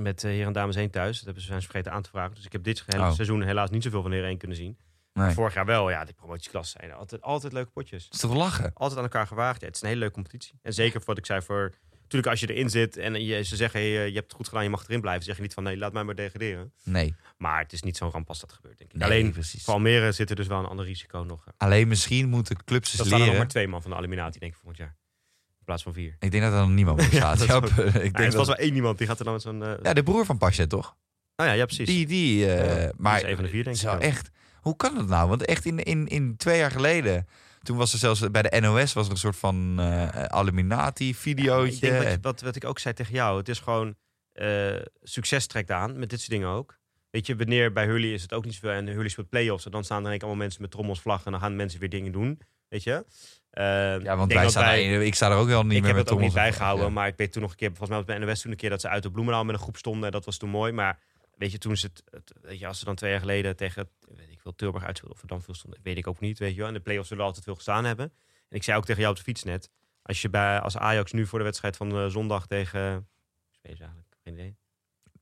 met uh, Heer en Dames 1 thuis. Dat hebben ze zijn ze vergeten aan te vragen. Dus ik heb dit hele Oh. seizoen helaas niet zoveel van Heer 1 kunnen zien. Nee. Vorig jaar wel, ja, die promotieklassen zijn altijd, altijd leuke potjes. Dat is toch lachen? Altijd aan elkaar gewaagd. Ja, het is een hele leuke competitie. En zeker voor wat ik zei voor... Natuurlijk, als je erin zit en je, ze zeggen, hey, eh, je hebt het goed gedaan, je mag erin blijven. zeg je niet van, nee, laat mij maar degraderen. Nee. Maar het is niet zo'n ramp als dat gebeurt, denk ik. nee Alleen, precies. voor Almere zit er dus wel een ander risico nog. Alleen misschien moeten clubs Dat staan er nog leren. maar twee man van de eliminatie, denk ik, volgend jaar. In plaats van vier. Ik denk dat er nog niemand meer staat. (laughs) dat Ja, is (laughs) ik denk het was wel één iemand, die gaat er dan met zo'n... eh Ja, de broer van Pasje, toch? oh ja, ja, precies. Die, die, eh, maar is een van de vier, denk ik. wel. echt. Hoe kan dat nou? Want echt in, in, in twee jaar geleden, toen was er zelfs bij de NOS was er een soort van eliminati Ja, videootje. ik denk wat, wat, wat ik ook zei tegen jou. Het is gewoon succes trekt aan met dit soort dingen ook. Weet je, wanneer bij Hurley is het ook niet zoveel. En Hurley speelt play-offs. En dan staan er allemaal mensen met trommels, vlaggen. En dan gaan mensen weer dingen doen. Weet je? Eh, ja, ik want wij staan ik sta er ook wel niet ik meer heb met het ook niet en- bijgehouden, ja. maar ik weet toen nog een keer, volgens mij was bij NOS toen een keer dat ze uit de Bloemendaal met een groep stonden. Dat was toen mooi, maar weet je, toen ze het, het- weet je, als ze dan twee jaar geleden tegen, weet ik veel, Tilburg uitspeelden of er dan veel stonden, weet ik ook niet, weet je wel. En de play-offs zullen altijd veel gestaan hebben. En ik zei ook tegen jou op de fiets net, als je bij, als Ajax nu voor de wedstrijd van eh, zondag tegen, ze eigenlijk, geen idee.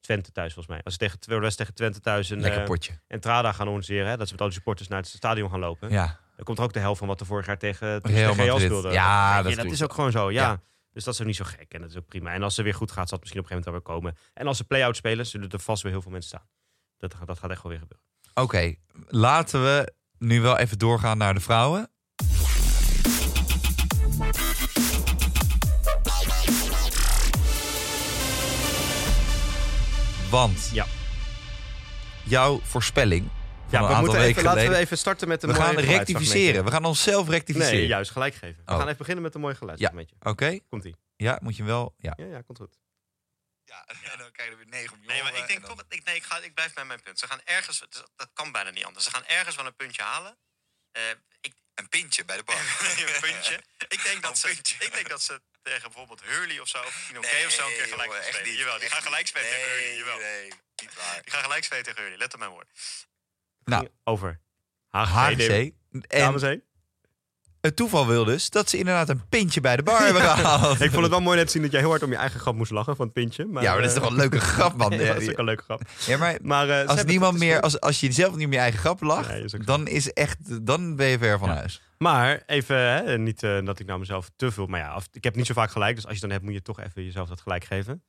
Twente thuis volgens mij. Als ze tegen, de tegen Twente thuis een Lekker eh, potje. Entrada gaan organiseren, hè, dat ze met al die supporters naar het stadion gaan lopen. Ja. Dan komt er ook de helft van wat er vorig jaar tegen, Real speelde. Ja, dat is ook gewoon zo. Ja. Dus dat is ook niet zo gek en dat is ook prima. En als ze weer goed gaat, zal het misschien op een gegeven moment wel weer komen. En als ze play-out spelen, zullen er vast weer heel veel mensen staan. Dat, gaat- dat gaat echt wel weer gebeuren. Oké, laten we nu wel even doorgaan naar de vrouwen. Want Ja. jouw voorspelling een we moeten even, laten we even starten met een We mooie gaan rectificeren. We gaan onszelf rectificeren. Nee, juist gelijk geven. We Oh. gaan even beginnen met een mooi geluidsfragmentje. Oké, Komt-ie. ja, moet je wel. Ja. Ja, ja, komt goed. ja, en dan krijg je weer negen je Nee, maar ik denk en dan- toch, ik, nee, ik, ga, ik blijf bij mijn punt. Ze gaan ergens, dat kan bijna niet anders. Ze gaan ergens wel een puntje halen. Eh, ik, Een pintje bij de bar. (laughs) een puntje. Ik denk, dat ze, puntje. ik denk dat ze tegen bijvoorbeeld Hurley of zo, of Nee, of zo, een keer gelijk spelen. niet, Jawel, die gaan gelijk spelen tegen Hurley. Jawel. Nee, niet waar. Die gaan gelijk spelen tegen Hurley. Let op mijn woord. Nou. over HGC. En het toeval wil dus dat ze inderdaad een pintje bij de bar hebben gehaald. Ik vond het wel mooi net zien dat jij heel hard om je eigen grap moest lachen van het pintje. Maar, ja, maar dat is eh, toch wel een leuke grap, man. (laughs) Ja, dat is ook een leuke grap. ja, maar Maar, eh, als niemand meer, als, als je zelf niet om je eigen grap lacht, is dan is echt, dan ben je ver van Ja. huis. Maar even, hè, niet eh, dat ik nou mezelf te veel... Maar ja, af- ik heb niet zo vaak gelijk. Dus als je dan hebt, moet je toch even jezelf dat gelijk geven. Mijn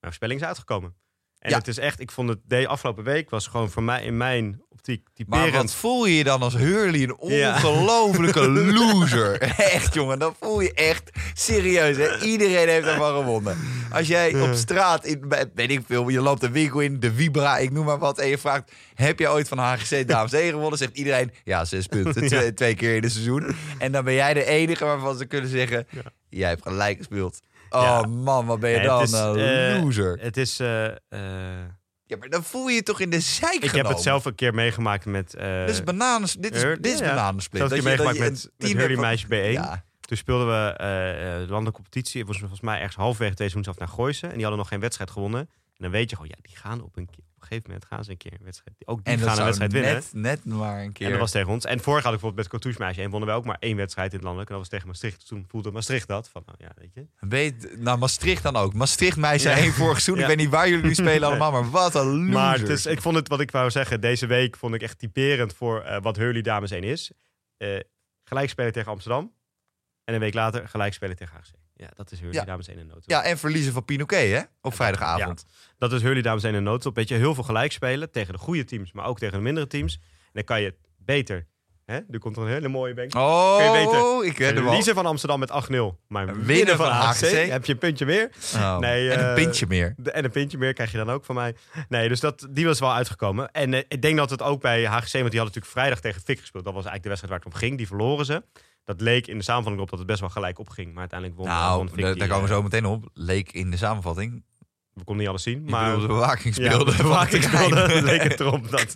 voorspelling is uitgekomen. En Ja. het is echt, ik vond het de afgelopen week was gewoon voor mij in mijn optiek Maar typerend. wat voel je je dan als Hurley een Ja. ongelofelijke (laughs) loser? Echt, jongen. Dan voel je echt serieus. Hè? Iedereen heeft ervan gewonnen. Als jij op straat, in, weet ik veel, je loopt een winkel in, de Vibra, ik noem maar wat, en je vraagt, heb jij ooit van HGC Dames 1 gewonnen? Zegt iedereen, ja, zes punten, (laughs) twee, twee keer in het seizoen. En dan ben jij de enige waarvan ze kunnen zeggen, jij hebt gelijk gespeeld. Oh man, wat ben je dan is, een eh, loser. Het is... eh, eh, Ja, maar dan voel je je toch in de zijk ik heb het zelf een keer meegemaakt met... Dit is bananen, dit is, dit is ja, bananensplit. Dat dat meegemaakt je met, met van- Meisje B1. Ja. Toen speelden we eh, landelijke competitie. Het was volgens mij ergens halverwege deze woensdag naar Gooisen. En die hadden nog geen wedstrijd gewonnen. En dan weet je gewoon, ja, die gaan op een, keer, op een gegeven moment gaan ze een keer een wedstrijd. Ook die En gaan een wedstrijd winnen. net, net maar een keer. En dat was tegen ons. En vorig had ik bijvoorbeeld met meisje. En wonnen we ook maar één wedstrijd in het landelijk. En dat was tegen Maastricht. Toen voelde Maastricht dat. Van, nou ja, weet je. Weet, nou, Maastricht dan ook. Maastricht meisje Ja. één vorig seizoen. Ja. Ik weet niet waar jullie nu spelen (laughs) allemaal, maar wat een loser. Maar het is, ik vond het, wat ik wou zeggen, deze week vond ik echt typerend voor eh, wat Hurley Dames 1 is. Eh gelijk spelen tegen Amsterdam. En een week later gelijk spelen tegen HGC. Ja, dat is Hurley Ja. Dames 1 in nood. Ja, en verliezen van Pinoquet, hè? Op vrijdagavond. Dat is Hurley Dames 1 in nood. Weet je, heel veel gelijk spelen tegen de goede teams, maar ook tegen de mindere teams. En dan kan je beter. Hè? Nu komt er een hele mooie bank. Oh, Kun je weten, ik. Verliezen van Amsterdam met 8-0. Maar Winnen van van heb je een puntje meer. Oh, Nee, en een eh, pintje meer. En een pintje meer krijg je dan ook van mij. Nee, dus dat, die was wel uitgekomen. En eh, ik denk dat het ook bij HGC, want die hadden natuurlijk vrijdag tegen Fik gespeeld. Dat was eigenlijk de wedstrijd waar het om ging. Die verloren ze. Dat leek in de samenvatting op dat het best wel gelijk opging. Maar uiteindelijk won, Nou, won daar komen we eh, zo meteen op. Leek in de samenvatting. We konden niet alles zien. Maar de bewaking Ja, speelde. de van bewaking speelde, (laughs) leek het erop dat,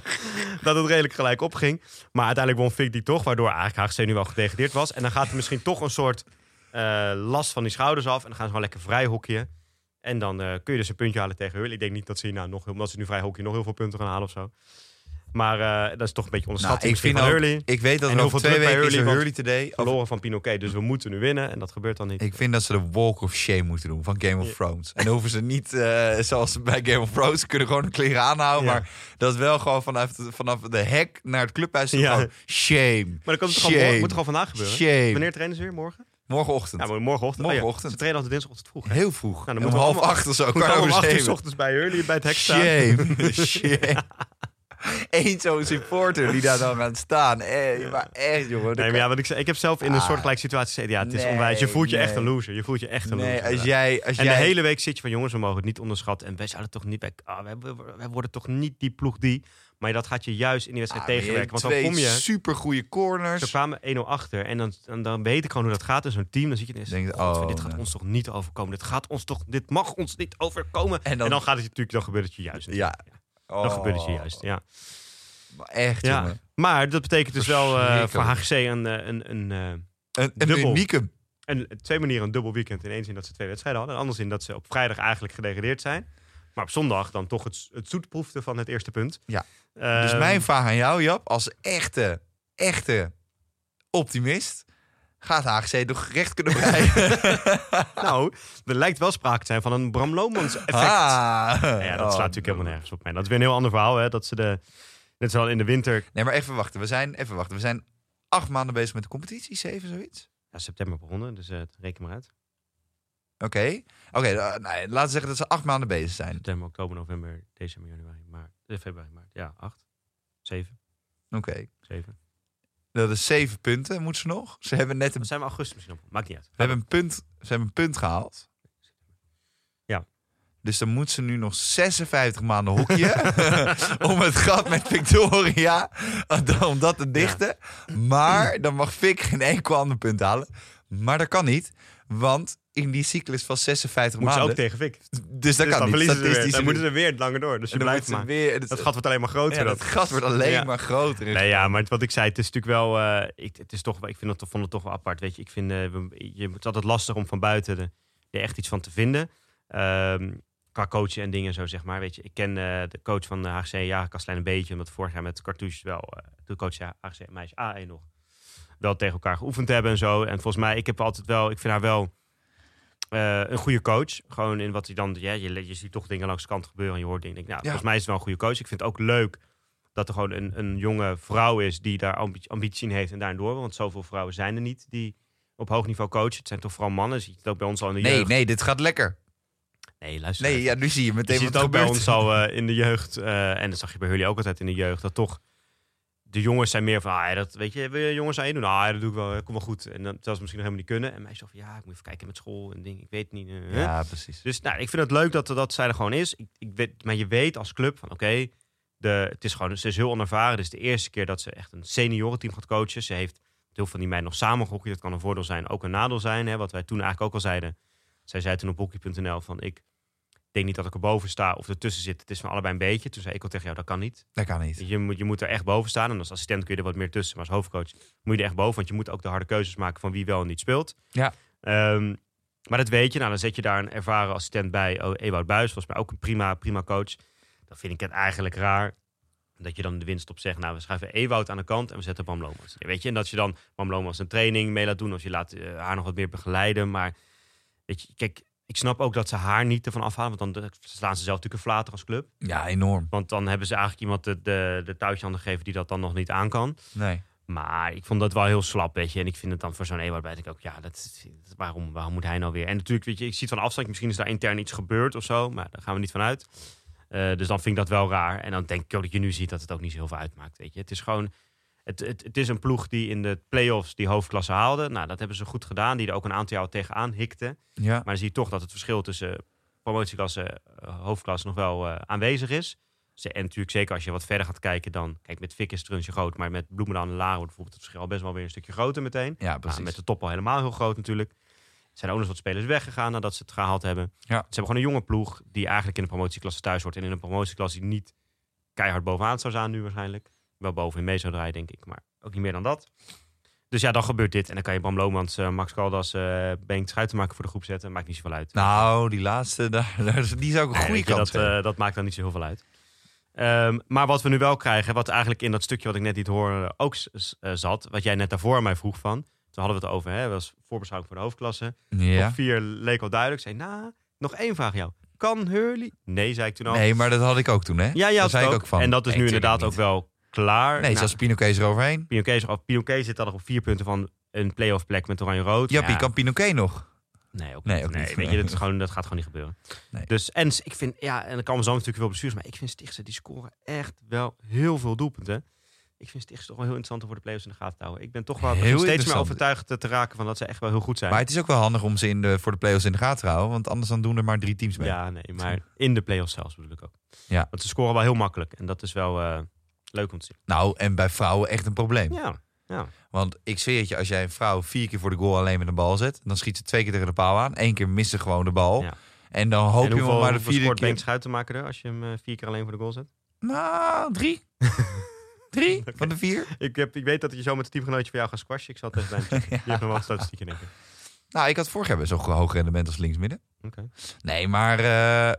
(laughs) dat het redelijk gelijk opging. Maar uiteindelijk won Fik die toch, waardoor eigenlijk HGC nu wel gedegradeerd was. En dan gaat er misschien toch een soort eh, last van die schouders af. En dan gaan ze gewoon lekker vrij hockeyen. En dan eh, kun je dus een puntje halen tegen Hurley. Ik denk niet dat ze, nou, nog, omdat ze nu vrij hockeyen nog heel veel punten gaan halen of zo. Maar eh, dat is toch een beetje Nou, onderschatting ik van ook, Hurley. ik weet dat En er over twee weken is er Hurley, Hurley Today. Verloren van Pinoquet, dus we moeten nu winnen. En dat gebeurt dan niet. Ik vind dat ze de Walk of Shame moeten doen van Game of Ja. Thrones. En dan hoeven ze niet, eh, zoals bij Game of Thrones, kunnen gewoon de kleren aanhouden. Ja. Maar dat is wel gewoon vanaf de, vanaf de hek naar het clubhuis. Ja. Gewoon shame. Maar dat kan het toch Shame. gewoon, moet al vandaag gebeuren? Shame. Wanneer trainen ze weer? Morgen? Morgenochtend. Ja, maar morgenochtend. Oh ja, Morgenochtend. ze trainen altijd dinsdagochtend vroeg. hè? Heel vroeg. Nou, dan om half acht of zo. Moet om acht uur ochtends bij Hurley bij het hek staan. Shame. (laughs) shame. (laughs) (laughs) Eén zo'n supporter die daar dan gaat staan. Eh, maar echt, jongen. Nee, maar ja, wat ik ik heb zelf in een Ah. soortgelijke situatie gezeten. Ja, het is onwijs. Je voelt je echt een loser. Je voelt je echt een nee, loser. als jij... Als en jij de hele week zit je van jongens, we mogen het niet onderschatten. En wij zouden toch niet bij. Ah, wij, worden toch niet die ploeg die. Maar dat gaat je juist in die wedstrijd Ah, tegenwerken. Want dan kom je. supergoeie corners. Ze kwamen 1-0 achter. En dan, dan, dan weet ik gewoon hoe dat gaat in zo'n team. Dan zie je ineens, Denk je, "Godver, oh, dit gaat nee. ons toch niet overkomen. Dit gaat ons toch, dit mag ons niet overkomen. En En dan- gaat het je natuurlijk, dan gebeurt het je juist. Ja. Dan gebeurt het je Oh, juist, ja. Echt, ja. jongen. Maar dat betekent dus wel eh, voor. HGC een, eh, een, een, eh, Een, een Dubbel. unieke. En twee manieren een dubbel weekend. In één zin dat ze twee wedstrijden hadden. En anders in dat ze op vrijdag eigenlijk gedegradeerd zijn. Maar op zondag dan toch het, het zoet proefde van het eerste punt. Ja. Dus Ehm, mijn vraag aan jou, Jap, als echte, echte optimist, gaat HGC toch recht kunnen breien? (laughs) Nou, er lijkt wel sprake te zijn van een Bram Lomans effect. Ah. Ja, dat Oh, slaat natuurlijk helemaal nergens op. mij. dat is weer een heel ander verhaal. Hè? Dat ze de, net zoals in de winter, Nee, maar even wachten. We zijn, even wachten. We zijn acht maanden bezig met de competitie, zeven, zoiets. ja, september begonnen. Dus eh, reken maar uit. Oké. Oké, eh, nee, laten we zeggen dat ze acht maanden bezig zijn. September, oktober, november, december, januari, maart. Eh, februari, maart. Ja, acht. Zeven. Oké. Zeven. Dat is zeven punten, moeten ze nog. Ze hebben net een, zijn we augustus misschien op. Maakt niet uit. ze hebben een, punt, ze hebben een punt gehaald. Ja. Dus dan moet ze nu nog 56 maanden hockeyen (laughs) om het gat met Victoria, om dat te dichten. Maar dan mag Vic geen enkel ander punt halen. Maar dat kan niet, want in die cyclus van 56 Moet ze maanden... ook tegen Vic. Dus dat Dus kan dan niet. verliezen ze weer. Dan moeten ze weer langer door. Dus je blijft maar. ze weer... Dat gat wordt alleen maar groter. ja, dat. dat gat wordt alleen Ja. maar groter. Nee, ja, maar wat ik zei, het is natuurlijk wel. eh, ik, het is toch, ik vind het, vond het toch wel apart. Weet je, ik vind. eh, je, het is altijd lastig om van buiten de, er echt iets van te vinden. Ehm, qua coachen en dingen zo, zeg maar. Weet je, ik ken eh, de coach van de HGC, ja, Kastelein een beetje. Omdat vorig jaar met Cartouche wel. de coach ja, HGC meisje A1 nog. Wel tegen elkaar geoefend hebben en zo. En volgens mij, ik heb altijd wel. Ik vind haar wel. eh, een goede coach. Gewoon in wat hij dan. Ja, je, je ziet toch dingen langs de kant gebeuren. En je hoort dingen. Denk, nou, Ja. Volgens mij is het wel een goede coach. Ik vind het ook leuk dat er gewoon een, een jonge vrouw is die daar ambi- ambitie in heeft en daarin door wil. Want zoveel vrouwen zijn er niet die op hoog niveau coachen. Het zijn toch vooral mannen. Zie je het ook bij ons al in de Nee, jeugd. nee, dit gaat lekker. nee luister. Nee, ja, nu zie je je meteen ziet wat het ook bij ons al eh, in de jeugd. eh, en dat zag je bij jullie ook altijd in de jeugd. Dat toch de jongens zijn meer van, ah, dat weet je, wil je jongens aan je doen? Ah, dat doe ik wel, komt wel goed. En dan zelfs misschien nog helemaal niet kunnen. En meisjes van, ja, ik moet even kijken met school en dingen. Ik weet het niet. eh. Ja, precies. Dus nou, ik vind het leuk dat, dat zij er gewoon is. Ik, ik weet, maar je weet als club van oké, de het is gewoon, ze is heel onervaren. Dit is de eerste keer dat ze echt een seniorenteam gaat coachen. Ze heeft heel veel van die meiden nog samen gehockeyd. Dat kan een voordeel zijn, ook een nadeel zijn. Hè, wat wij toen eigenlijk ook al zeiden. Zij zei toen op hockey.nl van ik denk niet dat ik er boven sta of ertussen zit. Het is van allebei een beetje. Toen zei ik al tegen jou, dat kan niet. Dat kan niet. Je moet, je moet er echt boven staan. En als assistent kun je er wat meer tussen. Maar als hoofdcoach moet je er echt boven. Want je moet ook de harde keuzes maken van wie wel en niet speelt. Ja. Ehm, maar dat weet je. Nou, dan zet je daar een ervaren assistent bij. Oh, Ewout Buis, volgens mij ook een prima, prima coach. Dan vind ik het eigenlijk raar dat je dan de winst op zegt... nou, we schuiven Ewout aan de kant en we zetten Bam Lomas. Weet je, en dat je dan Bam Lomas een training mee laat doen... of je laat eh, haar nog wat meer begeleiden. Maar weet je, kijk, ik snap ook dat ze haar niet ervan afhalen... want dan slaan ze zelf natuurlijk een flater als club. Ja, enorm. Want dan hebben ze eigenlijk iemand de, de, de touwtje handen gegeven die dat dan nog niet aan kan. Nee. Maar ik vond dat wel heel slap, weet je. En ik vind het dan voor zo'n bij denk ik ook, ja, dat, dat- waarom, waarom moet hij nou weer? En natuurlijk, weet je, ik zie het van afstand, misschien is daar intern iets gebeurd of zo, maar daar gaan we niet van uit. Eh, dus dan vind ik dat wel raar. En dan denk ik ook dat je nu ziet dat het ook niet zo heel veel uitmaakt, weet je. Het is gewoon, het, het, het is een ploeg die in de play-offs die hoofdklasse haalde. Nou, dat hebben ze goed gedaan, die er ook een aantal jaar tegenaan hikte. Ja. Maar dan zie je toch dat het verschil tussen promotieklasse en hoofdklasse nog wel eh, aanwezig is. En natuurlijk zeker als je wat verder gaat kijken dan... Kijk, met Fik is het rundje groot, maar met Bloemendaal en Laren wordt bijvoorbeeld het verschil al best wel weer een stukje groter meteen. Ja, Nou, precies. met de top al helemaal heel groot natuurlijk. Er zijn ook nog eens wat spelers weggegaan nadat ze het gehaald hebben. Ja. Ze hebben gewoon een jonge ploeg die eigenlijk in de promotieklasse thuis hoort. En in een promotieklasse die niet keihard bovenaan zou staan nu waarschijnlijk. Wel bovenin mee zou draaien, denk ik. Maar ook niet meer dan dat. Dus ja, dan gebeurt dit. En dan kan je Bram Lomans, eh, Max Caldas, eh Bengt Schuitenmaker voor de groep zetten. Maakt niet zoveel uit. Nou, die laatste, (laughs) daar, daar- die zou ik een goede kans dat, eh, dat maakt dan niet zo heel veel uit. Ehm, maar wat we nu wel krijgen, wat eigenlijk in dat stukje wat ik net niet hoorde ook zat. Wat jij net daarvoor aan mij vroeg van. Toen hadden we het over, hè, dat was voorbeschouwing voor de hoofdklasse. ja. Op vier leek al duidelijk. Zei, nou, nog één vraag aan jou. Kan Hurley? Nee, zei ik toen al. Nee, maar dat had ik ook toen, hè? ja, ja, had zei ik ook. ook van. En dat is nu inderdaad ook wel klaar. Nee, Nou, zelfs Pinoquet eroverheen. Pinoquet, is er- Pinoquet zit dan nog op vier punten van een play-off plek met oranje-rood. Jappie, Ja. kan Pinoquet nog? Nee, ook Nee, niet. nee. Weet je, dat, is gewoon, dat gaat gewoon niet gebeuren. Nee. Dus, en ik vind, ja, en dan kan we zo natuurlijk wel bestuurs, maar ik vind Stichtse, die scoren echt wel heel veel doelpunten. Ik vind Stichtse toch wel heel interessant om voor de play-offs in de gaten te houden. Ik ben toch wel Heel steeds meer overtuigd te, te raken van dat ze echt wel heel goed zijn. Maar het is ook wel handig om ze in de, voor de play-offs in de gaten te houden. Want anders dan doen er maar drie teams mee. ja, nee, maar in de play-offs zelfs bedoel ik ook. Ja. Want ze scoren wel heel makkelijk en dat is wel eh, leuk om te zien. Nou, en bij vrouwen echt een probleem. Ja, ja. Want ik zweer het je, als jij een vrouw vier keer voor de goal alleen met een bal zet... dan schiet ze twee keer tegen de paal aan. Eén keer mist ze gewoon de bal. Ja. En dan hoop en je hoeveel, maar de vierde keer... Bengt Schuitenmaker er als je hem eh, vier keer alleen voor de goal zet? Nou, drie. (laughs) drie van de vier. Ik, heb, ik weet dat je zo met het teamgenootje van jou gaat squashen. Ik zal het even bij checken. (laughs) Die heeft nog wel een statistiekje, denk ik. Nou, ik had vorig jaar zo'n hoog rendement als linksmidden. Oké. Nee, maar... eh,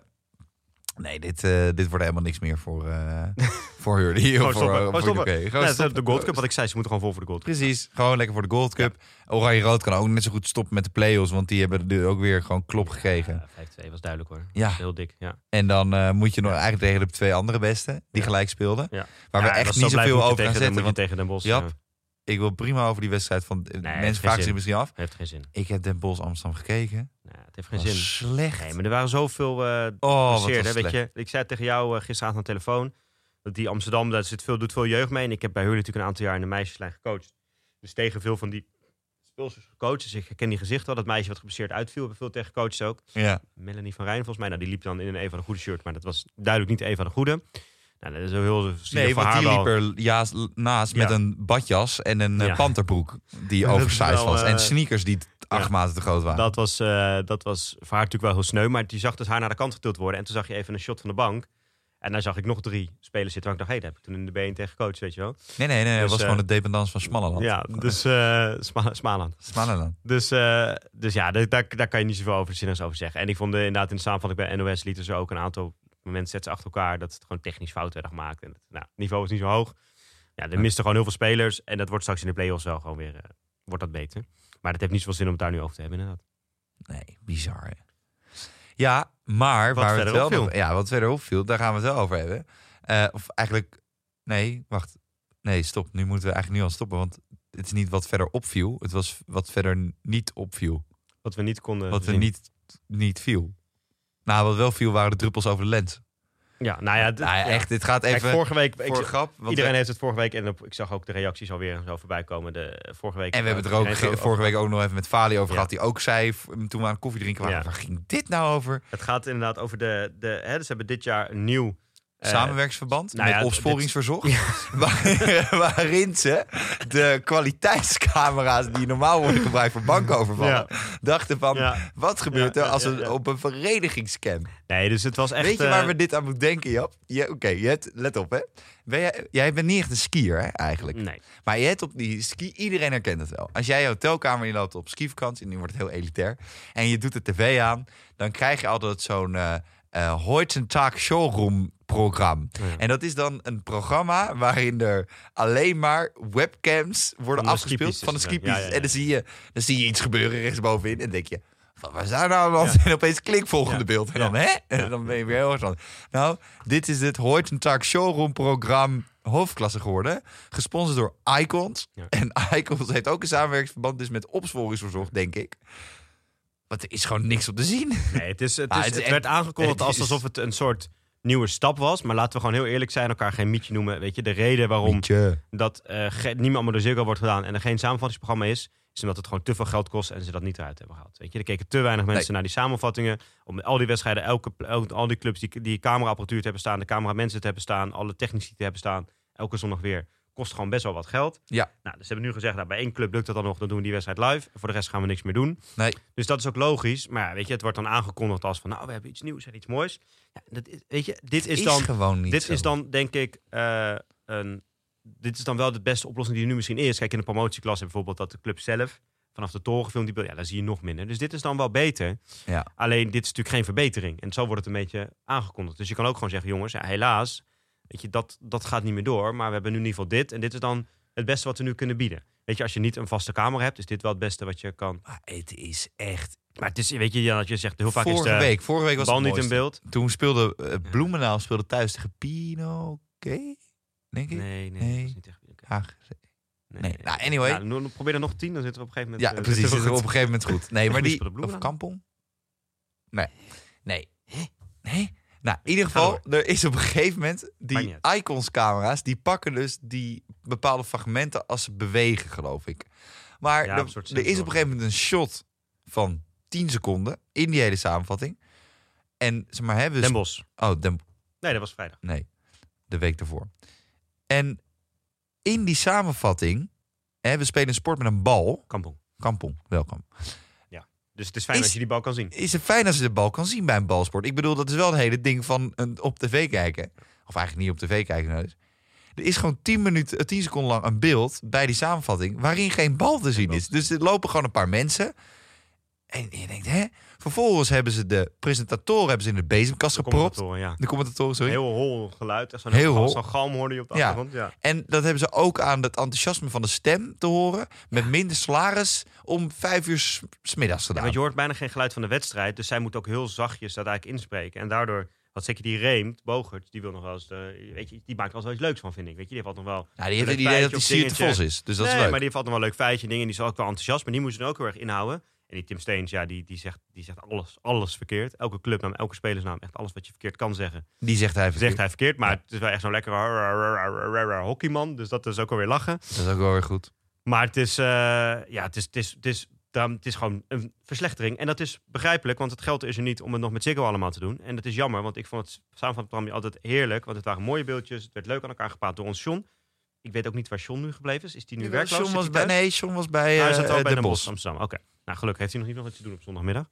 nee, dit, eh, dit wordt helemaal niks meer voor, eh (laughs) voor Hurley. Gewoon voor, stoppen, voor stoppen. UK. Gewoon Ja, stoppen. de Gold Cup, wat ik zei, ze moeten gewoon vol voor de Gold Cup. Precies, gewoon lekker voor de Gold Cup. Oranje-Rood kan ook net zo goed stoppen met de play-offs, want die hebben er ook weer gewoon klop gekregen. Ja, 5-2 was duidelijk hoor. Ja, Heel dik, ja. en dan eh, moet je nog eigenlijk tegen de twee andere beste die gelijk speelden. Ja. Waar we echt niet zoveel over gaan tegen, zetten. moet je Want tegen Den Bosch. Jap, ja, ik wil prima over die wedstrijd van heeft mensen vragen zich misschien af. heeft geen zin. Ik heb Den Bosch Amsterdam gekeken. Ja, het heeft geen zin. slecht. Nee, maar er waren zoveel eh oh, weet je. Ik zei tegen jou uh, gisteravond aan de telefoon. Dat die Amsterdam, daar zit veel, doet veel jeugd mee. En ik heb bij Hurley natuurlijk een aantal jaar in de meisjeslijn gecoacht. Dus tegen veel van die speelsters gecoacht. Dus ik herken die gezicht wel. Dat meisje wat geblesseerd uitviel, hebben veel tegen coaches ook. Ja. Melanie van Rijn volgens mij. Nou, die liep dan in een Eva de Goede shirt. Maar dat was duidelijk niet Eva de Goede. Nou, dat is wel heel Nee, want haar die liep er ja, naast met een badjas en een eh, Ja. panterbroek die (laughs) Dat oversized wel, was. eh, En sneakers die acht maten te groot waren. Dat was, eh, dat was voor haar natuurlijk wel heel sneu. Maar die zag dus haar naar de kant getild worden. En toen zag je even een shot van de bank. En daar zag ik nog drie spelers zitten. Waar ik dacht, hé, daar heb ik toen in de been tegen coach, weet je wel. nee, nee, nee. Dus, dat was eh, gewoon het dependance van Smallenland. Ja, (laughs) dus uh, Sma Smaland. Dus, eh, dus ja, daar, daar, kan je niet zoveel over zinnigs over zeggen. En ik vond eh, inderdaad in de samenvatting bij NOS lieten ze ook een aantal momenten zetten ze achter elkaar dat het gewoon technisch fout werden gemaakt. En het nou, het niveau is niet zo hoog. Ja, er Ja. misten gewoon heel veel spelers. En dat wordt straks in de play-offs wel gewoon weer eh, wordt dat beter. Maar dat heeft niet zoveel zin om het daar nu over te hebben, inderdaad. Nee, bizar. Hè? Ja, maar Wat waar we het verder wel ja, wat verder opviel, daar gaan we het wel over hebben. Eh, of eigenlijk, nee, wacht. Nee, stop. Nu moeten we eigenlijk nu al stoppen, want het is niet wat verder opviel. Het was wat verder niet opviel. Wat we niet konden Wat zien. niet, niet viel. Nou, wat wel viel waren de druppels over de lens. Ja, nou ja, Nou ja, echt, dit gaat Kijk, even vorige week... ik- voor grap. want iedereen we- heeft het vorige week... En op- ik zag ook de reacties alweer en zo voorbij komen. De, eh, vorige week, en we hebben het er eh, ook vorige over- week ook nog even met Fali over Ja. gehad. Die ook zei, toen we aan koffie drinken waren, Ja. waar ging dit nou over? Het gaat inderdaad over de... de hè, dus ze hebben dit jaar een nieuw... eh, Samenwerksverband nou ja, met dit- opsporingsverzocht. (laughs) Waar- waarin ze de kwaliteitscamera's die normaal worden gebruikt voor bankovervallen, dachten van, Ja. wat gebeurt Ja, er ja, als ja, ja. op een verenigingscam? Nee, dus het was echt... Weet je waar eh, we dit aan moeten denken, Jap? Je- Oké, je hebt- let op hè. Ben jij, jij bent niet echt een skier hè, eigenlijk. Nee. Maar je hebt op die ski, iedereen herkent het wel. Als jij je hotelkamer in loopt op skivakantie, nu wordt het heel elitair, en je doet de tv aan, dan krijg je altijd zo'n eh eh Heutzutage Showroom programma. Ja. En dat is dan een programma waarin er alleen maar webcams worden Van afgespeeld van de zijn. skipistes. Ja, ja, ja. En dan zie, je, dan zie je iets gebeuren rechtsbovenin en denk je... Wat was daar nou hand? En opeens klik volgende beeld. En dan, hè? En dan ben je weer heel erg van... Nou, dit is het Heutzutage Showroom programma hoofdklasse geworden. Gesponsord door Icons. En Icons heeft ook een samenwerkingsverband dus met opsporingsverzocht, denk ik. Want er is gewoon niks op te zien. Nee, het, is, het, is, het het, is echt- werd aangekondigd het als is- alsof het een soort nieuwe stap was. Maar laten we gewoon heel eerlijk zijn, elkaar geen mietje noemen. Weet je, de reden waarom Mietje. dat eh, ge- niet meer allemaal door Ziggo wordt gedaan en er geen samenvattingsprogramma is, is omdat het gewoon te veel geld kost en ze dat niet eruit hebben gehaald. Weet je, er keken te weinig mensen Nee. naar die samenvattingen. Om al die wedstrijden, elke, elke- al die clubs die, die cameraapparatuur te hebben staan, de cameramensen te hebben staan, alle technici te hebben staan, elke zondag weer, kost gewoon best wel wat geld. Ja. Nou, dus ze hebben nu gezegd, nou, bij één club lukt dat dan nog, dan doen we die wedstrijd live. Voor de rest gaan we niks meer doen. Nee. Dus dat is ook logisch. Maar ja, weet je, het wordt dan aangekondigd als van, nou, we hebben iets nieuws en iets moois. Ja, dat is, weet je, dit is is dan gewoon niet dit zo. is dan denk ik eh, een. Dit is dan wel de beste oplossing die er nu misschien is. Kijk, in de promotieklasse bijvoorbeeld dat de club zelf vanaf de toren gefilmd die. Ja, daar zie je nog minder. Dus dit is dan wel beter. Ja. Alleen dit is natuurlijk geen verbetering. En zo wordt het een beetje aangekondigd. Dus je kan ook gewoon zeggen, jongens, ja, helaas, weet je, dat, dat gaat niet meer door. Maar we hebben nu in ieder geval dit. En dit is dan het beste wat we nu kunnen bieden. Weet je, als je niet een vaste camera hebt, is dit wel het beste wat je kan. Maar het is echt... Maar het is, weet je, ja, dat je zegt, heel vaak vorige is de week, vorige week was bal het niet in beeld. Toen speelde uh, Bloemendaal speelde thuis tegen Pino. Oké, denk ik. Nee, nee, Nee. dat is niet echt. Haag. Nee, Nee, nou, anyway. Ja, no- probeer er nog tien, dan zitten we op een gegeven Ja, moment... eh, precies. Zit er op een gegeven moment goed. Nee, maar die... Of Kampong? Nee. Nee. Nee? Nou, in ieder geval, er is op een gegeven moment die icons-camera's, die pakken dus die bepaalde fragmenten als ze bewegen, geloof ik. Maar Ja, er- er is op een gegeven moment een shot van 10 seconden in die hele samenvatting. En zeg maar, hebben Den Bosch. Oh, Den, Nee, dat was vrijdag. Nee, de week daarvoor. En in die samenvatting, hè, we spelen een sport met een bal. Kampong. Kampong, welkom. Dus het is fijn Is- als je die bal kan zien. Is het fijn als je de bal kan zien bij een balsport? Ik bedoel, dat is wel het hele ding van een, op tv kijken. Of eigenlijk niet op tv kijken. nou dus. Er is gewoon 10, minuten, eh, 10 seconden lang een beeld bij die samenvatting waarin geen bal te zien is. Dus er lopen gewoon een paar mensen. En je denkt, hè? Vervolgens hebben ze de presentatoren hebben ze in de bezemkast De gepropt. ja. De commentatoren, sorry. Heel hol geluid. Zo'n Heel hol. Zo'n galm hoorde je op de Ja. achtergrond. Ja. En dat hebben ze ook aan het enthousiasme van de stem te horen. Met minder salaris om vijf uur s- smiddags Ja, gedaan. want je hoort bijna geen geluid van de wedstrijd. Dus zij moet ook heel zachtjes dat eigenlijk inspreken. En daardoor, wat zeker die Reemt, Bogert, die wil nog wel eens, de, weet je, die maakt er wel iets leuks van, vind ik. Weet je, die heeft altijd nog wel... nou, die heeft een het idee dat Vos dingetje. is. Dus dat nee, is leuk. maar die heeft altijd wel een leuk feitje en dingen. Die is ook wel enthousiast. Maar die moesten dan ook heel erg inhouden. En die Tim Steens, ja, die, die, zegt, die zegt alles, alles verkeerd. Elke clubnaam, elke spelersnaam, echt alles wat je verkeerd kan zeggen, Die zegt hij zegt hij verkeerd. Maar het is wel echt zo'n lekkere hockeyman. Dus dat is ook alweer lachen. Dat is ook wel weer goed. Maar het is, eh, ja, het is, het is, het is, daarom- het is gewoon een verslechtering. En dat is begrijpelijk, want het geld is er niet om het nog met Ziggo allemaal te doen. En dat is jammer, want ik vond het samen van het programma altijd heerlijk. Want het waren mooie beeldjes, het werd leuk aan elkaar gepraat door ons John. Ik weet ook niet waar John nu gebleven is. Is die nu werkloos? John was bij, nee, John was bij hij zat eh, bij Bosch. Bosch, Amsterdam. Oké. Nou, gelukkig heeft hij nog niet nog wat te doen op zondagmiddag.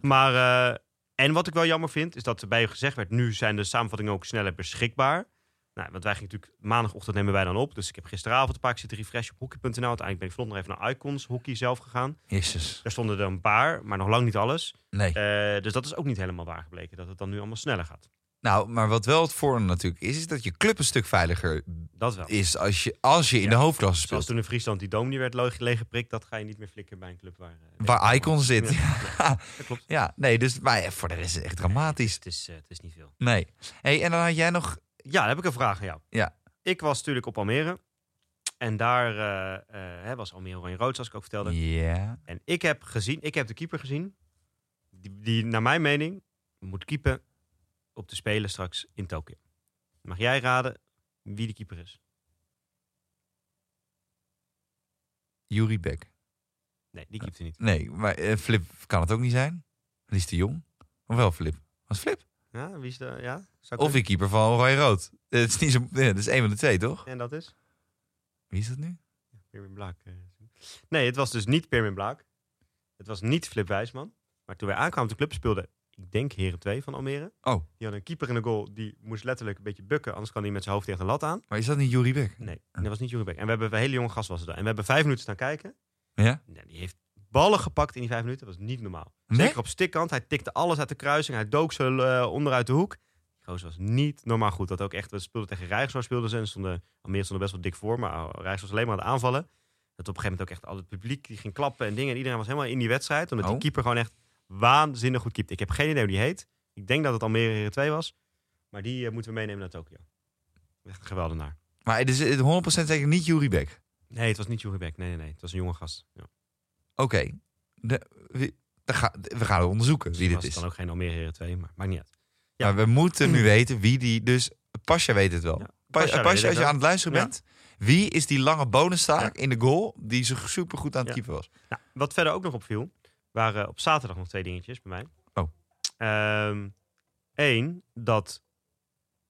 Maar, eh, en wat ik wel jammer vind, is dat er bij u gezegd werd... nu zijn de samenvattingen ook sneller beschikbaar. Nou, want wij gingen natuurlijk... Maandagochtend nemen wij dan op. Dus ik heb gisteravond een paar keer zitten refreshen op hockey.nl. Uiteindelijk ben ik vanochtend nog even naar Icons Hockey zelf gegaan. Jezus. Daar stonden er een paar, maar nog lang niet alles. Nee. Eh, dus dat is ook niet helemaal waar gebleken. Dat het dan nu allemaal sneller gaat. Nou, maar wat wel het voordeel natuurlijk is, is dat je club een stuk veiliger Dat wel. is als je, als je in Ja. de hoofdklasse Zoals speelt. toen in Friesland die dom niet werd le- leeggeprikt... dat ga je niet meer flikken bij een club waar... eh, Waar Icon zit. (laughs) Ja, dat klopt. Ja, nee, dus maar ja, voor de rest is het echt dramatisch. Het is, eh, het is niet veel. Nee. Hey, en dan had jij nog. Ja, dan heb ik een vraag aan jou. Ja. Ik was natuurlijk op Almere. En daar eh, was Almere Oranje Rood, zoals ik ook vertelde. Ja. En ik heb gezien, ik heb de keeper gezien. Die, die naar mijn mening moet keepen op de Spelen straks in Tokio. Mag jij raden wie de keeper is? Yuri Beck. Nee, die keept er niet. Nee, maar eh, Flip kan het ook niet zijn. Die is te jong. Of wel Flip? Was Flip? Ja, wie is de... Ja? Zou Of die keeper van Oranje Rood. (laughs) Het is niet zo. nee, dat is één van de twee, toch? En dat is? Wie is dat nu? Pirmin Blaak. eh. Nee, het was dus niet Pirmin Blaak. Het was niet Flip Wijsman. Maar toen wij aankwamen, de club speelde, ik denk Heren 2 van Almere. Oh, Die had een keeper in de goal. Die moest letterlijk een beetje bukken. Anders kan hij met zijn hoofd tegen de lat aan. maar is dat niet Yuri Beck? Nee, dat was niet Jurbeek. En we hebben een hele jonge gast was er. En we hebben vijf minuten staan kijken. Ja? Nee, die heeft ballen gepakt in die vijf minuten. Dat was niet normaal. Nee? Zeker op stikkant. Hij tikte alles uit de kruising. Hij dook ze eh, onderuit de hoek. Gozer was niet normaal goed. Dat ook echt. We speelden tegen Rijkswaard speelden ze. En stonden, Almere stond er best wel dik voor. Maar Rijkswaard was alleen maar aan het aanvallen. Dat op een gegeven moment ook echt al het publiek die ging klappen en dingen. En iedereen was helemaal in die wedstrijd. Omdat Oh. die keeper gewoon echt waanzinnig goed keept. Ik heb geen idee hoe die heet. Ik denk dat het Almere Heren 2 was. Maar die eh, moeten we meenemen naar Tokio. Echt een geweldenaar. Maar het is het 100% zeker niet Yuri Beck. Nee, het was niet Jurie Beck. Nee, nee, nee. Het was een jonge gast. Ja. Oké. Ga- We gaan het onderzoeken wie dit was is. dan ook geen Almere Heren 2, maar maakt niet uit. Ja. Maar we moeten nu weten wie die. Dus Pasja weet het wel. Ja, Pa- Pasja als het je wel. aan het luisteren Ja. bent. Wie is die lange bonustaak in de goal die zo super goed aan het keeper was? Nou, wat verder ook nog opviel, waren op zaterdag nog twee dingetjes bij mij. Oh. Eén, dat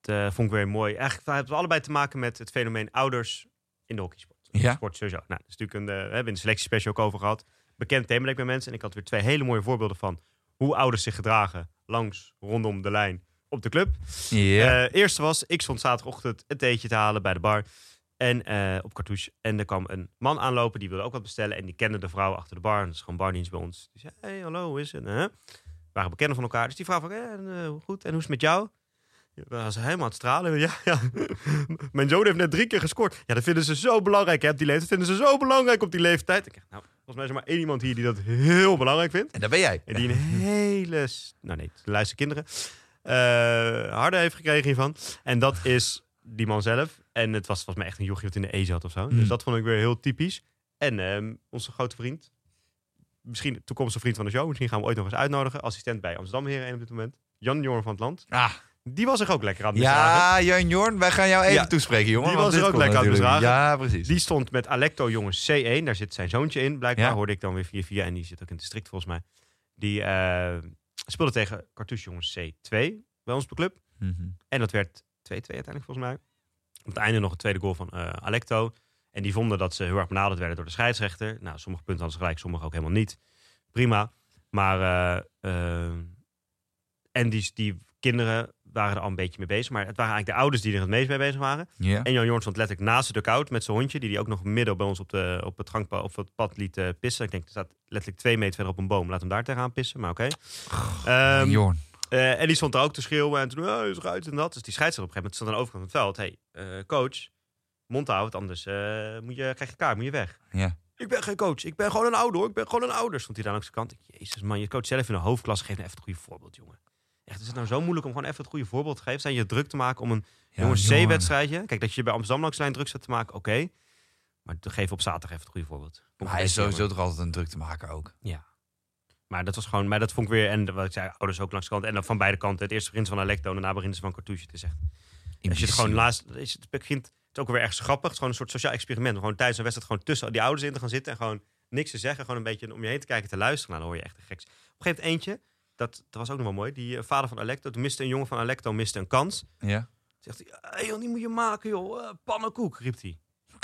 eh, vond ik weer mooi. Eigenlijk het had allebei te maken met het fenomeen ouders in de hockeysport. Ja. Sport sowieso. Nou, dat is natuurlijk een, eh, we hebben in de selectiespecial ook over gehad. Bekend thema bij mensen. En ik had weer twee hele mooie voorbeelden van hoe ouders zich gedragen langs, rondom de lijn op de club. Ja. Eh, eerste was, ik stond zaterdagochtend een theetje te halen bij de bar. En eh, op Cartouche. En er kwam een man aanlopen, die wilde ook wat bestellen. En die kende de vrouw achter de bar. En dat is gewoon bardienst bij ons. Die zei, hey, hallo, hoe is het? We waren bekenden van elkaar. Dus die vrouw van, eh, eh, goed. En hoe is het met jou? Ja, was helemaal aan het stralen. (laughs) Ja, ja. Mijn zoon heeft net drie keer gescoord. Ja, dat vinden ze zo belangrijk. Hè, op die leeftijd. Dat vinden ze zo belangrijk op die leeftijd. Ik dacht, nou, volgens mij is er maar één iemand hier die dat heel belangrijk vindt. en daar ben jij. En die een hele, nou nee, de luister kinderen, eh harde heeft gekregen hiervan. En dat is die man zelf. En het was volgens mij echt een jochie wat in de E zat of zo. Hmm. Dus dat vond ik weer heel typisch. En ehm, onze grote vriend, misschien toekomstige vriend van de show, misschien gaan we ooit nog eens uitnodigen. Assistent bij Amsterdam Heren op dit moment. Jan Jorn van het Land. Ah, Die was zich ook lekker aan het ja, Jan Jorn, wij gaan jou even Ja. toespreken, jongen. Die was er ook lekker aan het misdragen. Ja, precies. Die stond met Alecto jongens C1. Daar zit zijn zoontje in, blijkbaar. Ja. Hoorde ik dan weer via via. En die zit ook in het district volgens mij. Die eh, speelde tegen Cartouche jongens C2 bij ons op de club. Mhm. En dat werd 2-2 uiteindelijk volgens mij. Op het einde nog een tweede goal van eh, Alecto. En die vonden dat ze heel erg benaderd werden door de scheidsrechter. Nou, sommige punten hadden ze gelijk, sommige ook helemaal niet. Prima. Maar, eh, eh, en die, die kinderen waren er al een beetje mee bezig. Maar het waren eigenlijk de ouders die er het meest mee bezig waren. En Jan Jorn stond letterlijk naast de dugout met zijn hondje. Die hij ook nog midden bij ons op, de, op het gangpad op het pad liet pissen. Ik denk, er staat letterlijk twee meter verder op een boom. Laat hem daar tegenaan pissen, maar oké. Ehm, Jorn. Eh, en die stond daar ook te schreeuwen en toen, oh, is eruit en dat. Dus die scheidsrechter op een gegeven moment stond aan de overkant van het veld. hey, eh, coach, mond houden, anders eh, moet je, krijg je kaart, moet je weg. Ja. Ik ben geen coach, ik ben gewoon een ouder hoor. Ik ben gewoon een ouder. Stond hij daar langs de kant. Jezus man, je coach zelf in de hoofdklasse, geef nou even het goede voorbeeld, jongen. Echt, is het nou zo moeilijk om gewoon even het goede voorbeeld te geven? Zijn je druk te maken om een Ja, jongens. C-wedstrijdje? Kijk, dat je bij Amsterdam langs de lijn druk zat te maken, oké. Maar geef op zaterdag even het goede voorbeeld. Maar hij is sowieso toch altijd een druk te maken ook. Ja. Maar dat was gewoon, maar dat vond ik weer, en wat ik zei, ouders ook langs de kant. En dan van beide kanten. Het eerste begint van Alecto, en daarna beginnen ze van Cartouche. Het is echt, als je het gewoon laatst, is het begint, het is ook weer ergens grappig. Het is gewoon een soort sociaal experiment. Om Gewoon tijdens een wedstrijd gewoon tussen die ouders in te gaan zitten en gewoon niks te zeggen. Gewoon een beetje om je heen te kijken, te luisteren. Nou, dan hoor je echt een geks. Op een gegeven moment eentje, dat, dat was ook nog wel mooi. Die eh, vader van Alecto, toen miste een jongen van Alecto miste een kans. Ja. Zegt hij, hey, joh, die moet je maken, joh. Eh, pannenkoek, riep hij.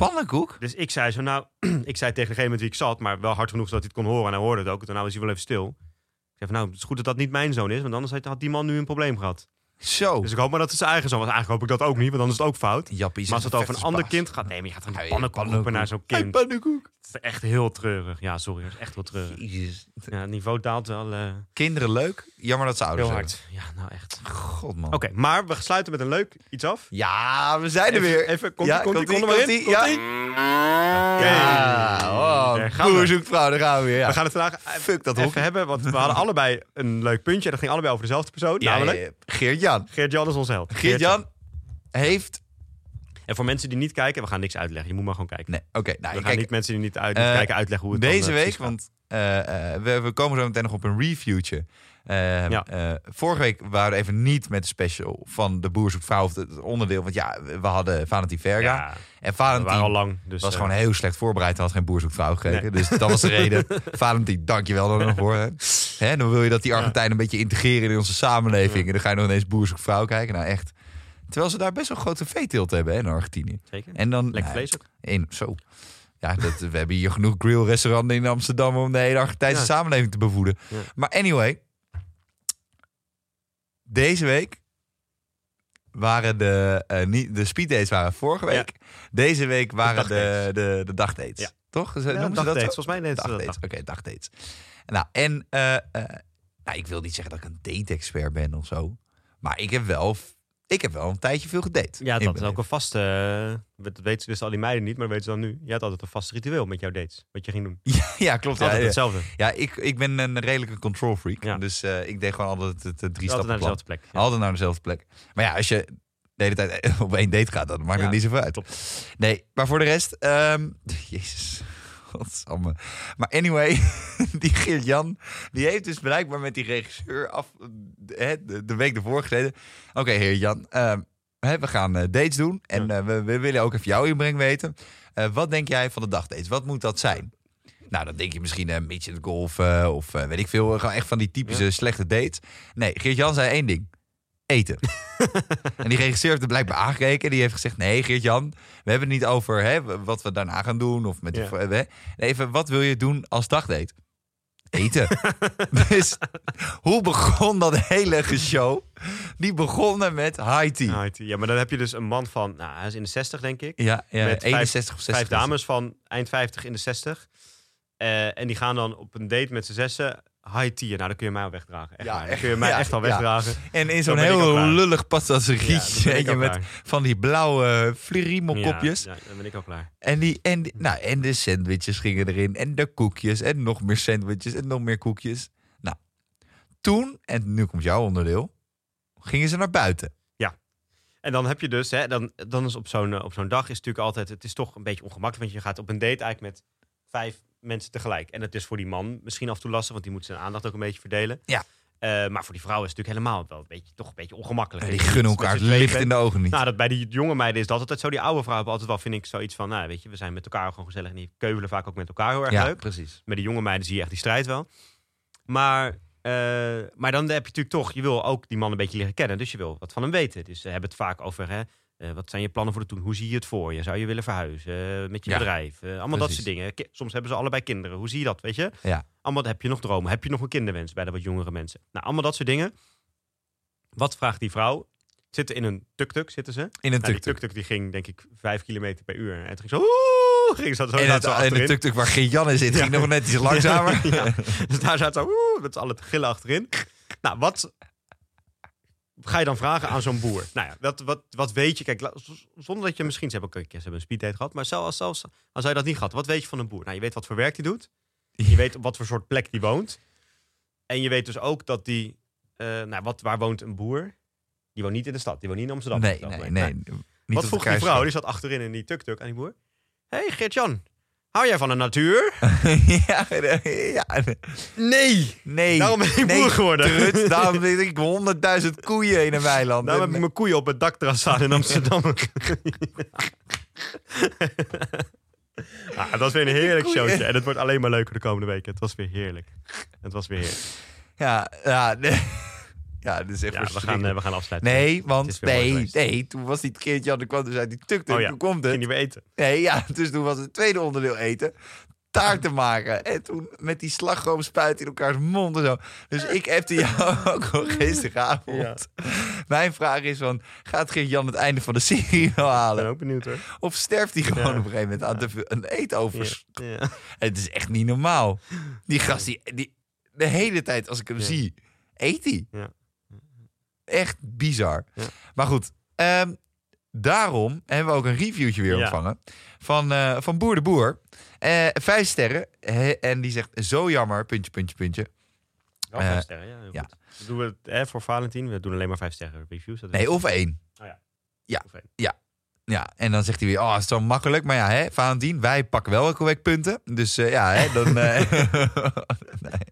Pannenkoek? Dus ik zei zo, nou, (clears throat) ik zei tegen degene met wie ik zat, maar wel hard genoeg zodat hij het kon horen. En hij hoorde het ook. Toen nou is hij wel even stil. Ik zei van, nou, het is goed dat dat niet mijn zoon is, want anders had die man nu een probleem gehad. Zo. Dus ik hoop maar dat het zijn eigen zoon was. Eigenlijk hoop ik dat ook niet, want dan is het ook fout. Jappie Maar als het een over een ander kind gaat, nee, maar je gaat ja, pannenkoek roepen naar zo'n kind. pannenkoek. Het is echt heel treurig. Ja, sorry, dat is echt heel treurig. Jezus. Ja, het niveau daalt wel eh, Kinderen leuk. Jammer dat ze ouders heel hard. Ja, nou echt. God man. Oké, maar we sluiten met een leuk iets af. Ja, we zijn er Even- weer. Even, komt ja, komt komt-ie, komt er maar in? komt-ie, ja. Oké. Ja, Daar oh, gaan we. boer zoekt vrouw, daar gaan we weer. Ja. We gaan het vandaag Fuck dat even hebben, want we hadden allebei een leuk puntje. Dat ging allebei over dezelfde persoon, Ja, namelijk ja. Geert-Jan. Geert-Jan is ons held. Geert-Jan heeft... En voor mensen die niet kijken, we gaan niks uitleggen. Je moet maar gewoon kijken. Nee, oké. nou, we gaan kijk, niet mensen die niet, uit, niet eh, kijken uitleggen hoe het dan, deze eh, week, want we, we komen zo meteen nog op een reviewtje. Eh, Ja. eh, vorige week waren we even niet met de special van de Boer zoekt vrouw of het onderdeel. Want ja, we hadden Valentin Verga. Ja, En Valentin waren al lang. Dus, was eh, gewoon heel slecht voorbereid. Hij had geen Boer zoekt vrouw gekeken. Nee. Dus dat was de (laughs) reden. Valentin, dankjewel er nog voor. Hè. Dan wil je dat die Argentijnen een beetje integreren in onze samenleving. En dan ga je nog ineens Boer zoekt vrouw kijken. Nou echt. Terwijl ze daar best wel grote veeteelt hebben hè, in Argentinië. Zeker. En dan, Lekker vlees ook. in, zo. Ja, dat, we hebben hier genoeg grillrestauranten in Amsterdam om de hele Argentijnse Ja. samenleving te bevoeden. Ja. Maar anyway, deze week waren de, eh niet, de speeddates waren vorige Ja. week. Deze week waren de, dagdates. de, de dagdates. Ja. Toch? Ja, noemen ze dat dagdates. zo? Volgens mij dat Dagdates, dag. oké, dagdates. Nou, en eh, eh, nou, ik wil niet zeggen dat ik een date-expert ben of zo. Maar ik heb wel, ik heb wel een tijdje veel gedate. Ja, dat is ook een vaste... eh, dat weten ze dus al die meiden niet, maar weten ze dan nu. Je had altijd een vast ritueel met jouw dates. Wat je ging doen. (laughs) Ja, klopt. Altijd ja. hetzelfde. Ja, ik, ik ben een redelijke control freak. Ja. Dus eh, ik deed gewoon altijd het, het drie Altijd stappen naar plan. dezelfde plek. Altijd naar dezelfde plek. Maar ja, als je de hele tijd (laughs) op één date gaat, dan maakt het niet zoveel uit. Nee, maar voor de rest... ehm, (laughs) jezus, (laughs) godsamme. Maar anyway, (laughs) die Geert-Jan, die heeft dus blijkbaar met die regisseur af, hè, de, de week ervoor gezeten. Oké, heer Jan, ehm, we gaan eh, dates doen. En eh, we, we willen ook even jouw inbreng weten. Eh, wat denk jij van de dagdates? Wat moet dat zijn? Nou, dan denk je misschien een beetje het golfen of eh, weet ik veel. Gewoon echt van die typische slechte dates. Nee, Geert-Jan zei één ding. Eten. en die regisseur heeft er blijkbaar aangekeken. Die heeft gezegd, nee Geert-Jan, we hebben het niet over hè, wat we daarna gaan doen. Of met Ja. hè. Even, wat wil je doen als dagdate? Eten. (laughs) dus hoe begon dat hele show? Die begonnen met high tea. Ja, maar dan heb je dus een man van... Nou, hij is in de 60, denk ik. Ja, ja Met vijf- 61 of 60. Vijf dames van eind 50 in de 60. Eh, en die gaan dan op een date met z'n zessen high tea. Nou, dan kun je mij al wegdragen. Echt Ja, waar. Dan kun je mij Ja, echt al ja. wegdragen. En in zo'n heel lullig Ja, passagerietje. dan ben weet ik je, al met van die blauwe flirimo-kopjes. Ja, ja, dan ben ik al klaar. En, die, en, die- nou, en de sandwiches gingen erin. En de koekjes. En nog meer sandwiches. En nog meer koekjes. Nou, toen, en nu komt jouw onderdeel, gingen ze naar buiten. En dan heb je dus, hè, dan, dan is op zo'n eh, op zo'n dag is natuurlijk altijd, het is toch een beetje ongemakkelijk, want je gaat op een date eigenlijk met vijf mensen tegelijk. En het is voor die man misschien af en toe lastig, want die moet zijn aandacht ook een beetje verdelen. Ja. Eh, maar voor die vrouw is het natuurlijk helemaal wel een beetje, toch een beetje ongemakkelijk. die Dat je gunnen elkaar het licht in de ogen niet. Nou, dat bij die jonge meiden is dat altijd zo. Die oude vrouwen hebben altijd wel, vind ik, zoiets van, nou, weet je, we zijn met elkaar gewoon gezellig. En die keuvelen vaak ook met elkaar heel erg ja, leuk. precies. Met de jonge meiden zie je echt die strijd wel. Maar, eh, maar dan heb je natuurlijk toch, je wil ook die man een beetje leren kennen. Dus je wil wat van hem weten. Dus ze hebben het vaak over, hè, wat zijn je plannen voor de toekomst? Hoe zie je het voor je? Zou je willen verhuizen eh, met je Ja, bedrijf? Eh, allemaal dat soort dingen. Ki- Soms hebben ze allebei kinderen. Hoe zie je dat, weet je? Ja. Allemaal, heb je nog dromen? Heb je nog een kinderwens bij de wat jongere mensen? Nou, allemaal dat soort dingen. Wat vraagt die vrouw? Zitten in een tuk-tuk, zitten ze. In een Nou, die tuk-tuk. tuk-tuk die ging, denk ik, vijf kilometer per uur. En toen ging zo, oeh, ging ze zo, En zo het, en achterin. de tuk-tuk waar Geert-Jan in zit, ging nog net iets (laughs) langzamer. Ja, Dus daar zat zo, oeh, met z'n allen te gillen achterin. Nou, wat ga je dan vragen aan zo'n boer? Nou ja, wat, wat, wat weet je? Kijk, zonder dat je misschien, ze hebben, ook- ze hebben een speeddate gehad, maar zelfs, zelfs als hij dat niet gehad, wat weet je van een boer? Nou, je weet wat voor werk hij doet. Je weet op wat voor soort plek die woont. En je weet dus ook dat die, eh, nou, wat, waar woont een boer? Die woont niet in de stad, die woont niet in Amsterdam. Nee, nee, nee. Niet wat vroeg die vrouw? Die zat achterin in die tuk-tuk aan die boer. Hé, hey, Geert-Jan, hou jij van de natuur? (laughs) ja, ja, Nee! nee. Daarom ben ik nee, boer geworden. Trut, (laughs) daarom weet ik honderdduizend koeien in een weiland. Daarom heb ik mijn koeien op het dakterras staan in (laughs) Amsterdam. Ah, het was weer een heerlijk showtje. En het wordt alleen maar leuker de komende weken. Het was weer heerlijk. Het was weer heerlijk. Ja, ja, nee. Ja, dat is echt Ja, we gaan, eh, we gaan afsluiten. Nee, want nee, nee, toen was die keertje aan de kwam, dus uit die tuk tuk, Oh ja, toen komt het. niet meer eten. Nee, ja, (laughs) dus toen was het tweede onderdeel eten. Taarten maken. En toen met die slagroom spuit in elkaars mond en zo. Dus ik hebte jou (laughs) ook wel geestige avond. Mijn vraag is van, gaat Geert-Jan het einde van de serie wel Ik ben halen? ook benieuwd hoor. Of sterft hij gewoon Ja. op een gegeven moment aan te veel- een eetovers? Ja. Ja. Het is echt niet normaal. Die gast, die, die, de hele tijd als ik hem Ja. zie, eet hij. Ja. Echt bizar. Ja. Maar goed, ehm, daarom hebben we ook een reviewtje weer Ja. ontvangen van, eh, van Boer de Boer. Eh, vijf sterren. En die zegt, zo jammer, puntje, puntje, puntje. Wel Eh, vijf sterren, ja. heel ja. goed. Dan doen we het hè, voor Valentin. We doen alleen maar vijf sterren reviews. Dat Nee, of één. Of één. Ja, en dan zegt hij weer, oh, is zo makkelijk. Maar ja, hè, Valentien, wij pakken wel elke week punten. Dus eh, ja, hè, dan... eh,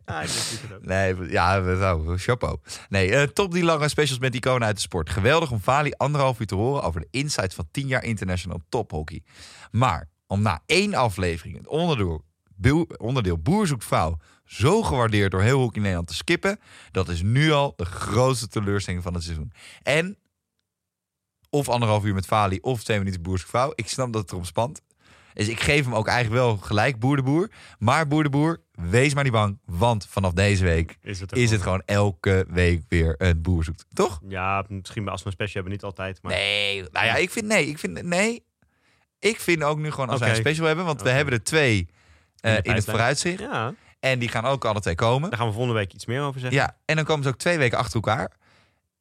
Ah, denk het ook. Nee, ja, nou, chapeau. Nee, eh, top die lange specials met iconen uit de sport. Geweldig om Vali anderhalf uur te horen over de insights van 10 jaar international tophockey. Maar om na één aflevering het onderdeel, boer- onderdeel Boer zoekt vrouw zo gewaardeerd door heel Hockey Nederland te skippen, dat is nu al de grootste teleurstelling van het seizoen. En of anderhalf uur met Vali of twee minuten Boer zoekt vrouw. Ik snap dat het erom spant. Dus ik geef hem ook eigenlijk wel gelijk Boer de Boer. Maar Boer de Boer, wees maar niet bang. Want vanaf deze week Is het, is het gewoon elke week weer een boer zoekt. Toch? Ja, misschien als we een special hebben, niet altijd. Maar Nee, nou ja, ik vind nee. Ik vind nee. Ik vind ook nu gewoon als wij Oké. een special hebben, want we hebben er twee eh, in het vooruitzicht. Ja, En die gaan ook alle twee komen. daar gaan we volgende week iets meer over zeggen. Ja, en dan komen ze ook twee weken achter elkaar.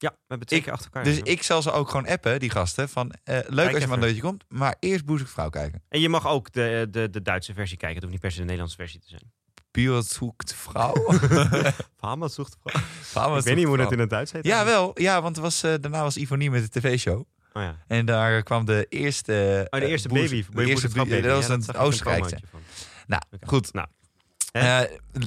Ja, we hebben twee Ik- keer achter elkaar. Dus ik zal ze ook gewoon appen, die gasten. Van eh, leuk als je maar een leutje komt, maar eerst boer zoekt vrouw kijken. En je mag ook de, de, de Duitse versie kijken. Het hoeft niet per se de Nederlandse versie te zijn. Buur zoekt vrouw. (laughs) (laughs) Fama zoekt Vrouw Ik weet niet hoe dat in het Duits heet. Ja, wel. Ja, want was, eh, daarna was Ivonie met de tv-show. Oh ja. En daar kwam de eerste... Oh, de eh, eerste baby. De eerste baby. Dat was een Oostenrijkse. Nou, goed. Nou, Eh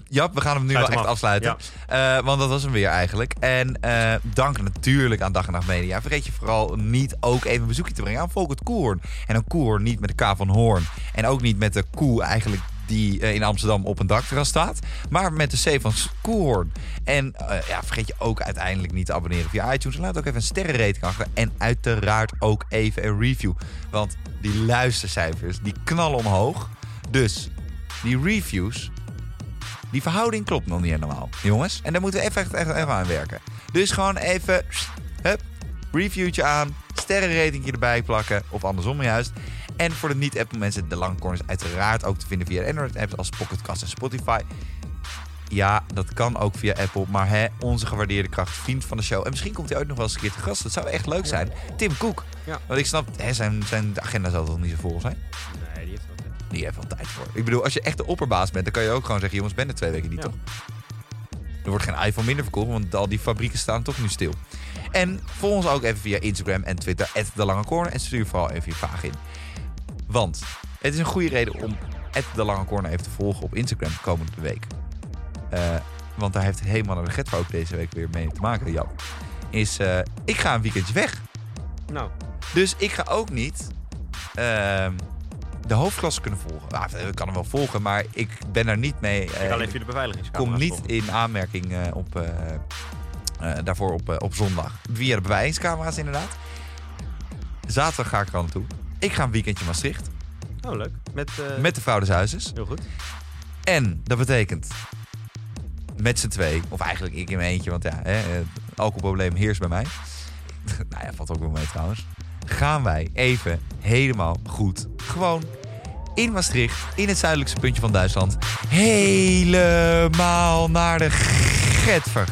Jap, we gaan hem nu Sluit wel hem echt af. afsluiten. Eh, want dat was hem weer eigenlijk. En eh, dank natuurlijk aan Dag en Nacht Media. Vergeet je vooral niet ook even een bezoekje te brengen aan Volkert Koehoorn. En een Koehoorn niet met de K van Hoorn. En ook niet met de koe eigenlijk die in Amsterdam op een dakterras staat. Maar met de C van Koehoorn. En ja, vergeet je ook uiteindelijk niet te abonneren via iTunes. En laat ook even een sterrenrating achter. En uiteraard ook even een review. Want die luistercijfers, die knallen omhoog. Dus die reviews, die verhouding klopt nog niet helemaal, jongens. En daar moeten we even, echt, echt even aan werken. Dus gewoon even, hup, reviewtje aan, sterrenratingje erbij plakken. Of andersom juist. En voor de niet-Apple mensen, de lange corners uiteraard ook te vinden via Android-apps als Pocket Cast en Spotify. Ja, dat kan ook via Apple. Maar hè, onze gewaardeerde kracht, vriend van de show. En misschien komt hij ooit nog wel eens een keer te gast. Dat zou echt leuk zijn. Tim Cook. Ja. Want ik snap, hè, zijn, zijn agenda zal toch niet zo vol zijn? Heeft wel tijd. Voor. Ik bedoel, als je echt de opperbaas bent, dan kan je ook gewoon zeggen: jongens, ben er twee weken niet, Ja. toch? Er wordt geen iPhone minder verkocht, want al die fabrieken staan toch nu stil. En volg ons ook even via Instagram en Twitter, de Lange Corner. En stuur vooral even je vraag in. Want het is een goede reden om de Lange Corner even te volgen op Instagram komende week. Eh, want daar heeft helemaal naar de Getver ook deze week weer mee te maken, Jan. Is, eh, ik ga een weekendje weg. Nou, Dus ik ga ook niet ehm, de hoofdklasse kunnen volgen. Nou, ik kan hem wel volgen, maar ik ben er niet mee. ik even ik de beveiligingscamera's kom niet in aanmerking eh, op, eh, eh, daarvoor op, op zondag. Via de beveiligingscamera's inderdaad. Zaterdag ga ik er aan toe. Ik ga een weekendje Maastricht Oh, leuk. Met, met de huizes. Heel goed. En dat betekent met z'n twee, of eigenlijk ik in mijn eentje, want ja, hè, het alcoholprobleem heerst bij mij. (laughs) nou ja, valt ook wel mee trouwens. Gaan wij even helemaal goed, gewoon in Maastricht, in het zuidelijkste puntje van Duitsland, helemaal naar de Getver.